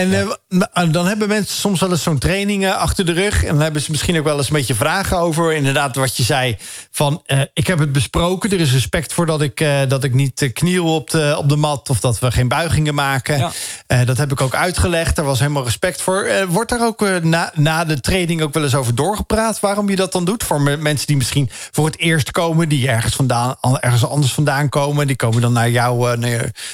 En uh, dan hebben mensen soms wel eens zo'n training achter de rug. En dan hebben ze misschien ook wel eens een beetje vragen over. Inderdaad, wat je zei. Van uh, ik heb het besproken. Er is respect voor dat ik, uh, dat ik niet kniel op de, op de mat. Of dat we geen buigingen maken. Ja. dat heb ik ook uitgelegd. Daar was helemaal respect voor. wordt daar ook na, na de training ook wel eens over doorgepraat? Waarom je dat dan doet? Voor mensen die misschien voor het eerst komen. Die ergens, vandaan, ergens anders vandaan komen. Die komen dan naar jouw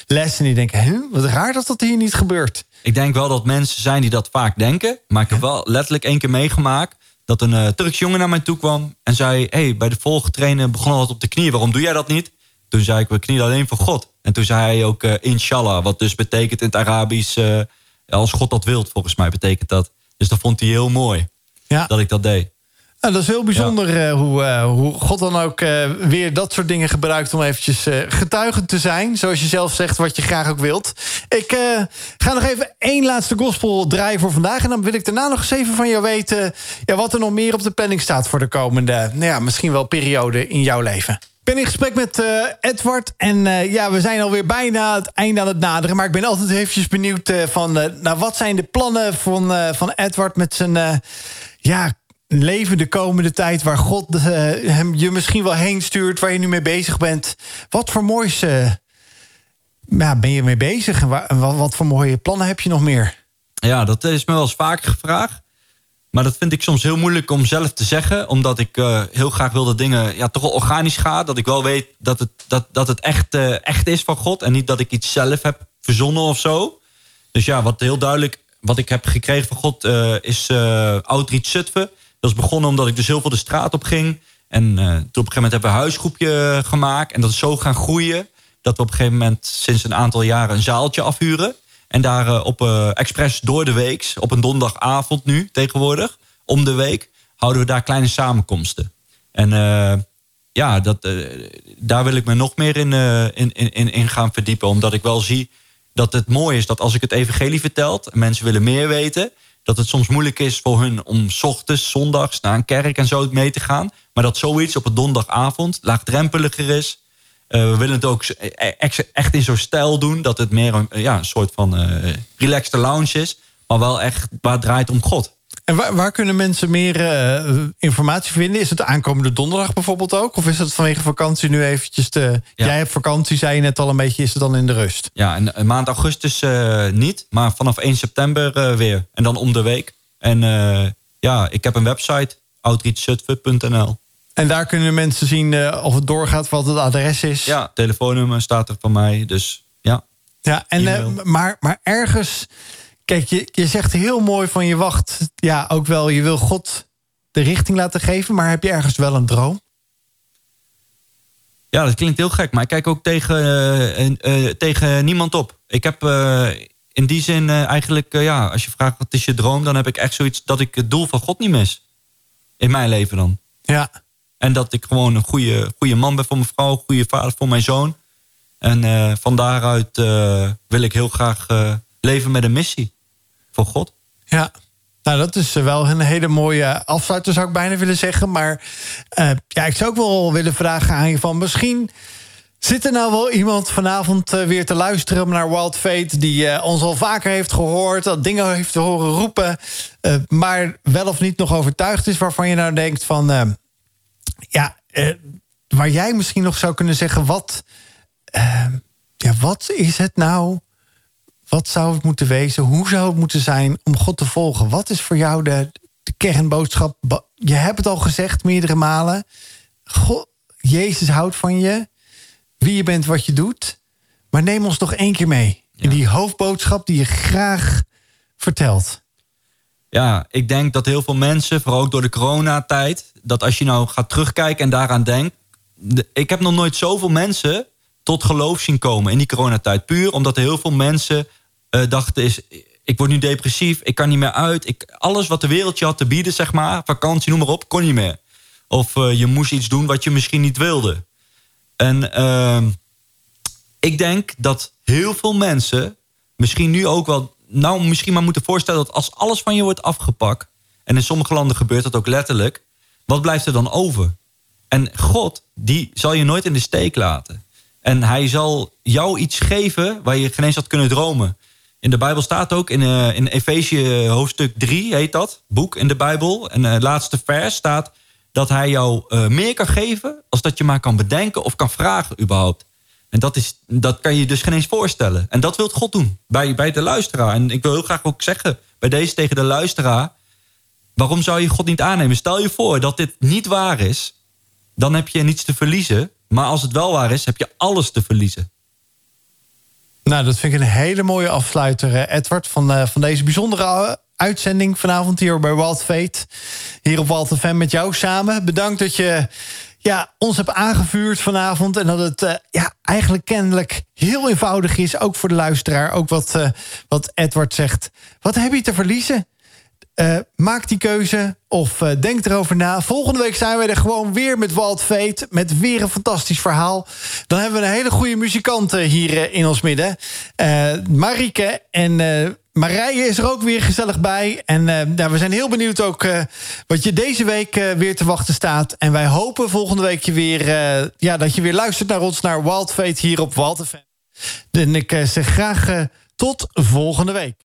les. En die denken, huh, wat raar dat dat hier niet gebeurt. Ik denk wel dat mensen zijn die dat vaak denken. Maar ik heb wel letterlijk één keer meegemaakt... dat een uh, Turks jongen naar mij toe kwam en zei... hey, bij de volgende trainen begon het op de knieën. Waarom doe jij dat niet? Toen zei ik, we knielen alleen voor God. En toen zei hij ook uh, inshallah, wat dus betekent in het Arabisch... Uh, als God dat wilt, volgens mij betekent dat. Dus dat vond hij heel mooi, ja. dat ik dat deed. Nou, dat is heel bijzonder ja. hoe, uh, hoe God dan ook uh, weer dat soort dingen gebruikt... om eventjes getuigend te zijn. Zoals je zelf zegt, wat je graag ook wilt. Ik ga nog even één laatste gospel draaien voor vandaag. En dan wil ik daarna nog eens even van jou weten... Ja, wat er nog meer op de planning staat voor de komende... Nou ja, misschien wel periode in jouw leven. Ik ben in gesprek met Edward. En ja, we zijn alweer bijna het einde aan het naderen. Maar ik ben altijd eventjes benieuwd van... nou, wat zijn de plannen van, van Edward met zijn... ja, leven de komende tijd... waar God uh, hem je misschien wel heen stuurt, waar je nu mee bezig bent. Wat voor moois uh, ja, ben je mee bezig? En wat, wat voor mooie plannen heb je nog meer? Ja, dat is me wel eens vaker gevraagd. Maar dat vind ik soms heel moeilijk om zelf te zeggen. Omdat ik uh, heel graag wil dat dingen ja, toch organisch gaan. Dat ik wel weet dat het, dat, dat het echt, echt is van God. En niet dat ik iets zelf heb verzonnen of zo. Dus ja, wat heel duidelijk... Wat ik heb gekregen van God is Outreach Zutphen. Dat is begonnen omdat ik dus heel veel de straat op ging. En uh, toen op een gegeven moment hebben we een huisgroepje gemaakt. En dat is zo gaan groeien. Dat we op een gegeven moment sinds een aantal jaren een zaaltje afhuren. En daar uh, op uh, expres door de week, op een donderdagavond nu tegenwoordig, om de week, houden we daar kleine samenkomsten. En ja, dat, daar wil ik me nog meer in, in, in, in gaan verdiepen. Omdat ik wel zie dat het mooi is dat als ik het evangelie vertel... en mensen willen meer weten dat het soms moeilijk is voor hun om ochtends, zondags naar een kerk en zo mee te gaan. Maar dat zoiets op een donderdagavond laagdrempeliger is. Uh, we willen het ook e-, echt in zo'n stijl doen. Dat het meer een, ja, een soort van uh, relaxed lounge is. Maar wel echt waar het draait om God. En waar, waar kunnen mensen meer uh, informatie vinden? Is het aankomende donderdag bijvoorbeeld ook? Of is het vanwege vakantie nu eventjes te... Ja. Jij hebt vakantie, zei je net al een beetje. Is het dan in de rust? Ja, en, maand augustus uh, niet. Maar vanaf 1 september uh, weer. En dan om de week. En ja, ik heb een website. outreachzutphen.nl En daar kunnen mensen zien of het doorgaat, wat het adres is? Ja, telefoonnummer staat er van mij. Dus ja. Ja, en, maar, maar ergens Kijk, je, je zegt heel mooi van je wacht. Ja, ook wel, je wil God de richting laten geven. Maar heb je ergens wel een droom? Ja, dat klinkt heel gek, maar ik kijk ook tegen, uh, tegen niemand op. Ik heb in die zin eigenlijk, ja, als je vraagt wat is je droom... dan heb ik echt zoiets dat ik het doel van God niet mis. In mijn leven dan. Ja. En dat ik gewoon een goede, goede man ben voor mijn vrouw... een goede vader voor mijn zoon. En van daaruit wil ik heel graag leven met een missie. Voor God. Ja, nou, dat is wel een hele mooie afsluiter, zou ik bijna willen zeggen. Maar uh, ja, ik zou ook wel willen vragen aan je van... misschien zit er nou wel iemand vanavond uh, weer te luisteren naar Wild Fate... die uh, ons al vaker heeft gehoord, dat dingen heeft te horen roepen... maar wel of niet nog overtuigd is waarvan je nou denkt van... ja, waar jij misschien nog zou kunnen zeggen... wat, ja, wat is het nou wat zou het moeten wezen? Hoe zou het moeten zijn om God te volgen? Wat is voor jou de, de kernboodschap? Je hebt het al gezegd meerdere malen. God, Jezus houdt van je. Wie je bent, wat je doet. Maar neem ons nog één keer mee. In die hoofdboodschap die je graag vertelt. Ja, ik denk dat heel veel mensen, vooral ook door de coronatijd... dat als je nou gaat terugkijken en daaraan denkt... ik heb nog nooit zoveel mensen tot geloof zien komen in die coronatijd. Puur omdat er heel veel mensen dachten is... ik word nu depressief, ik kan niet meer uit. Ik, alles wat de wereld je had te bieden, zeg maar... vakantie, noem maar op, kon niet meer. Of uh, je moest iets doen wat je misschien niet wilde. En uh, ik denk dat heel veel mensen... misschien nu ook wel... nou, misschien maar moeten voorstellen... dat als alles van je wordt afgepakt... en in sommige landen gebeurt dat ook letterlijk... wat blijft er dan over? En God, die zal je nooit in de steek laten. En hij zal jou iets geven waar je geen eens had kunnen dromen. In de Bijbel staat ook, in, uh, in Efezië hoofdstuk 3 heet dat, boek in de Bijbel. En het laatste vers staat dat hij jou meer kan geven... als dat je maar kan bedenken of kan vragen überhaupt. En dat, is, dat kan je dus geen eens voorstellen. En dat wil God doen bij, bij de luisteraar. En ik wil heel graag ook zeggen bij deze tegen de luisteraar... waarom zou je God niet aannemen? Stel je voor dat dit niet waar is... dan heb je niets te verliezen. Maar als het wel waar is, heb je alles te verliezen. Nou, dat vind ik een hele mooie afsluiter, eh, Edward... van, uh, van deze bijzondere uitzending vanavond hier bij Wild Fate. Hier op Wild FM met jou samen. Bedankt dat je ja, ons hebt aangevuurd vanavond... en dat het ja, eigenlijk kennelijk heel eenvoudig is... ook voor de luisteraar, ook wat, wat Edward zegt. Wat heb je te verliezen? Uh, maak die keuze of uh, denk erover na. Volgende week zijn we er gewoon weer met Walt Fate. Met weer een fantastisch verhaal. Dan hebben we een hele goede muzikant hier uh, in ons midden. Marike en Marije is er ook weer gezellig bij. En nou, we zijn heel benieuwd ook wat je deze week weer te wachten staat. En wij hopen volgende week je weer, ja, dat je weer luistert naar ons, naar Wild Fate hier op Walt FM. En ik zeg graag tot volgende week.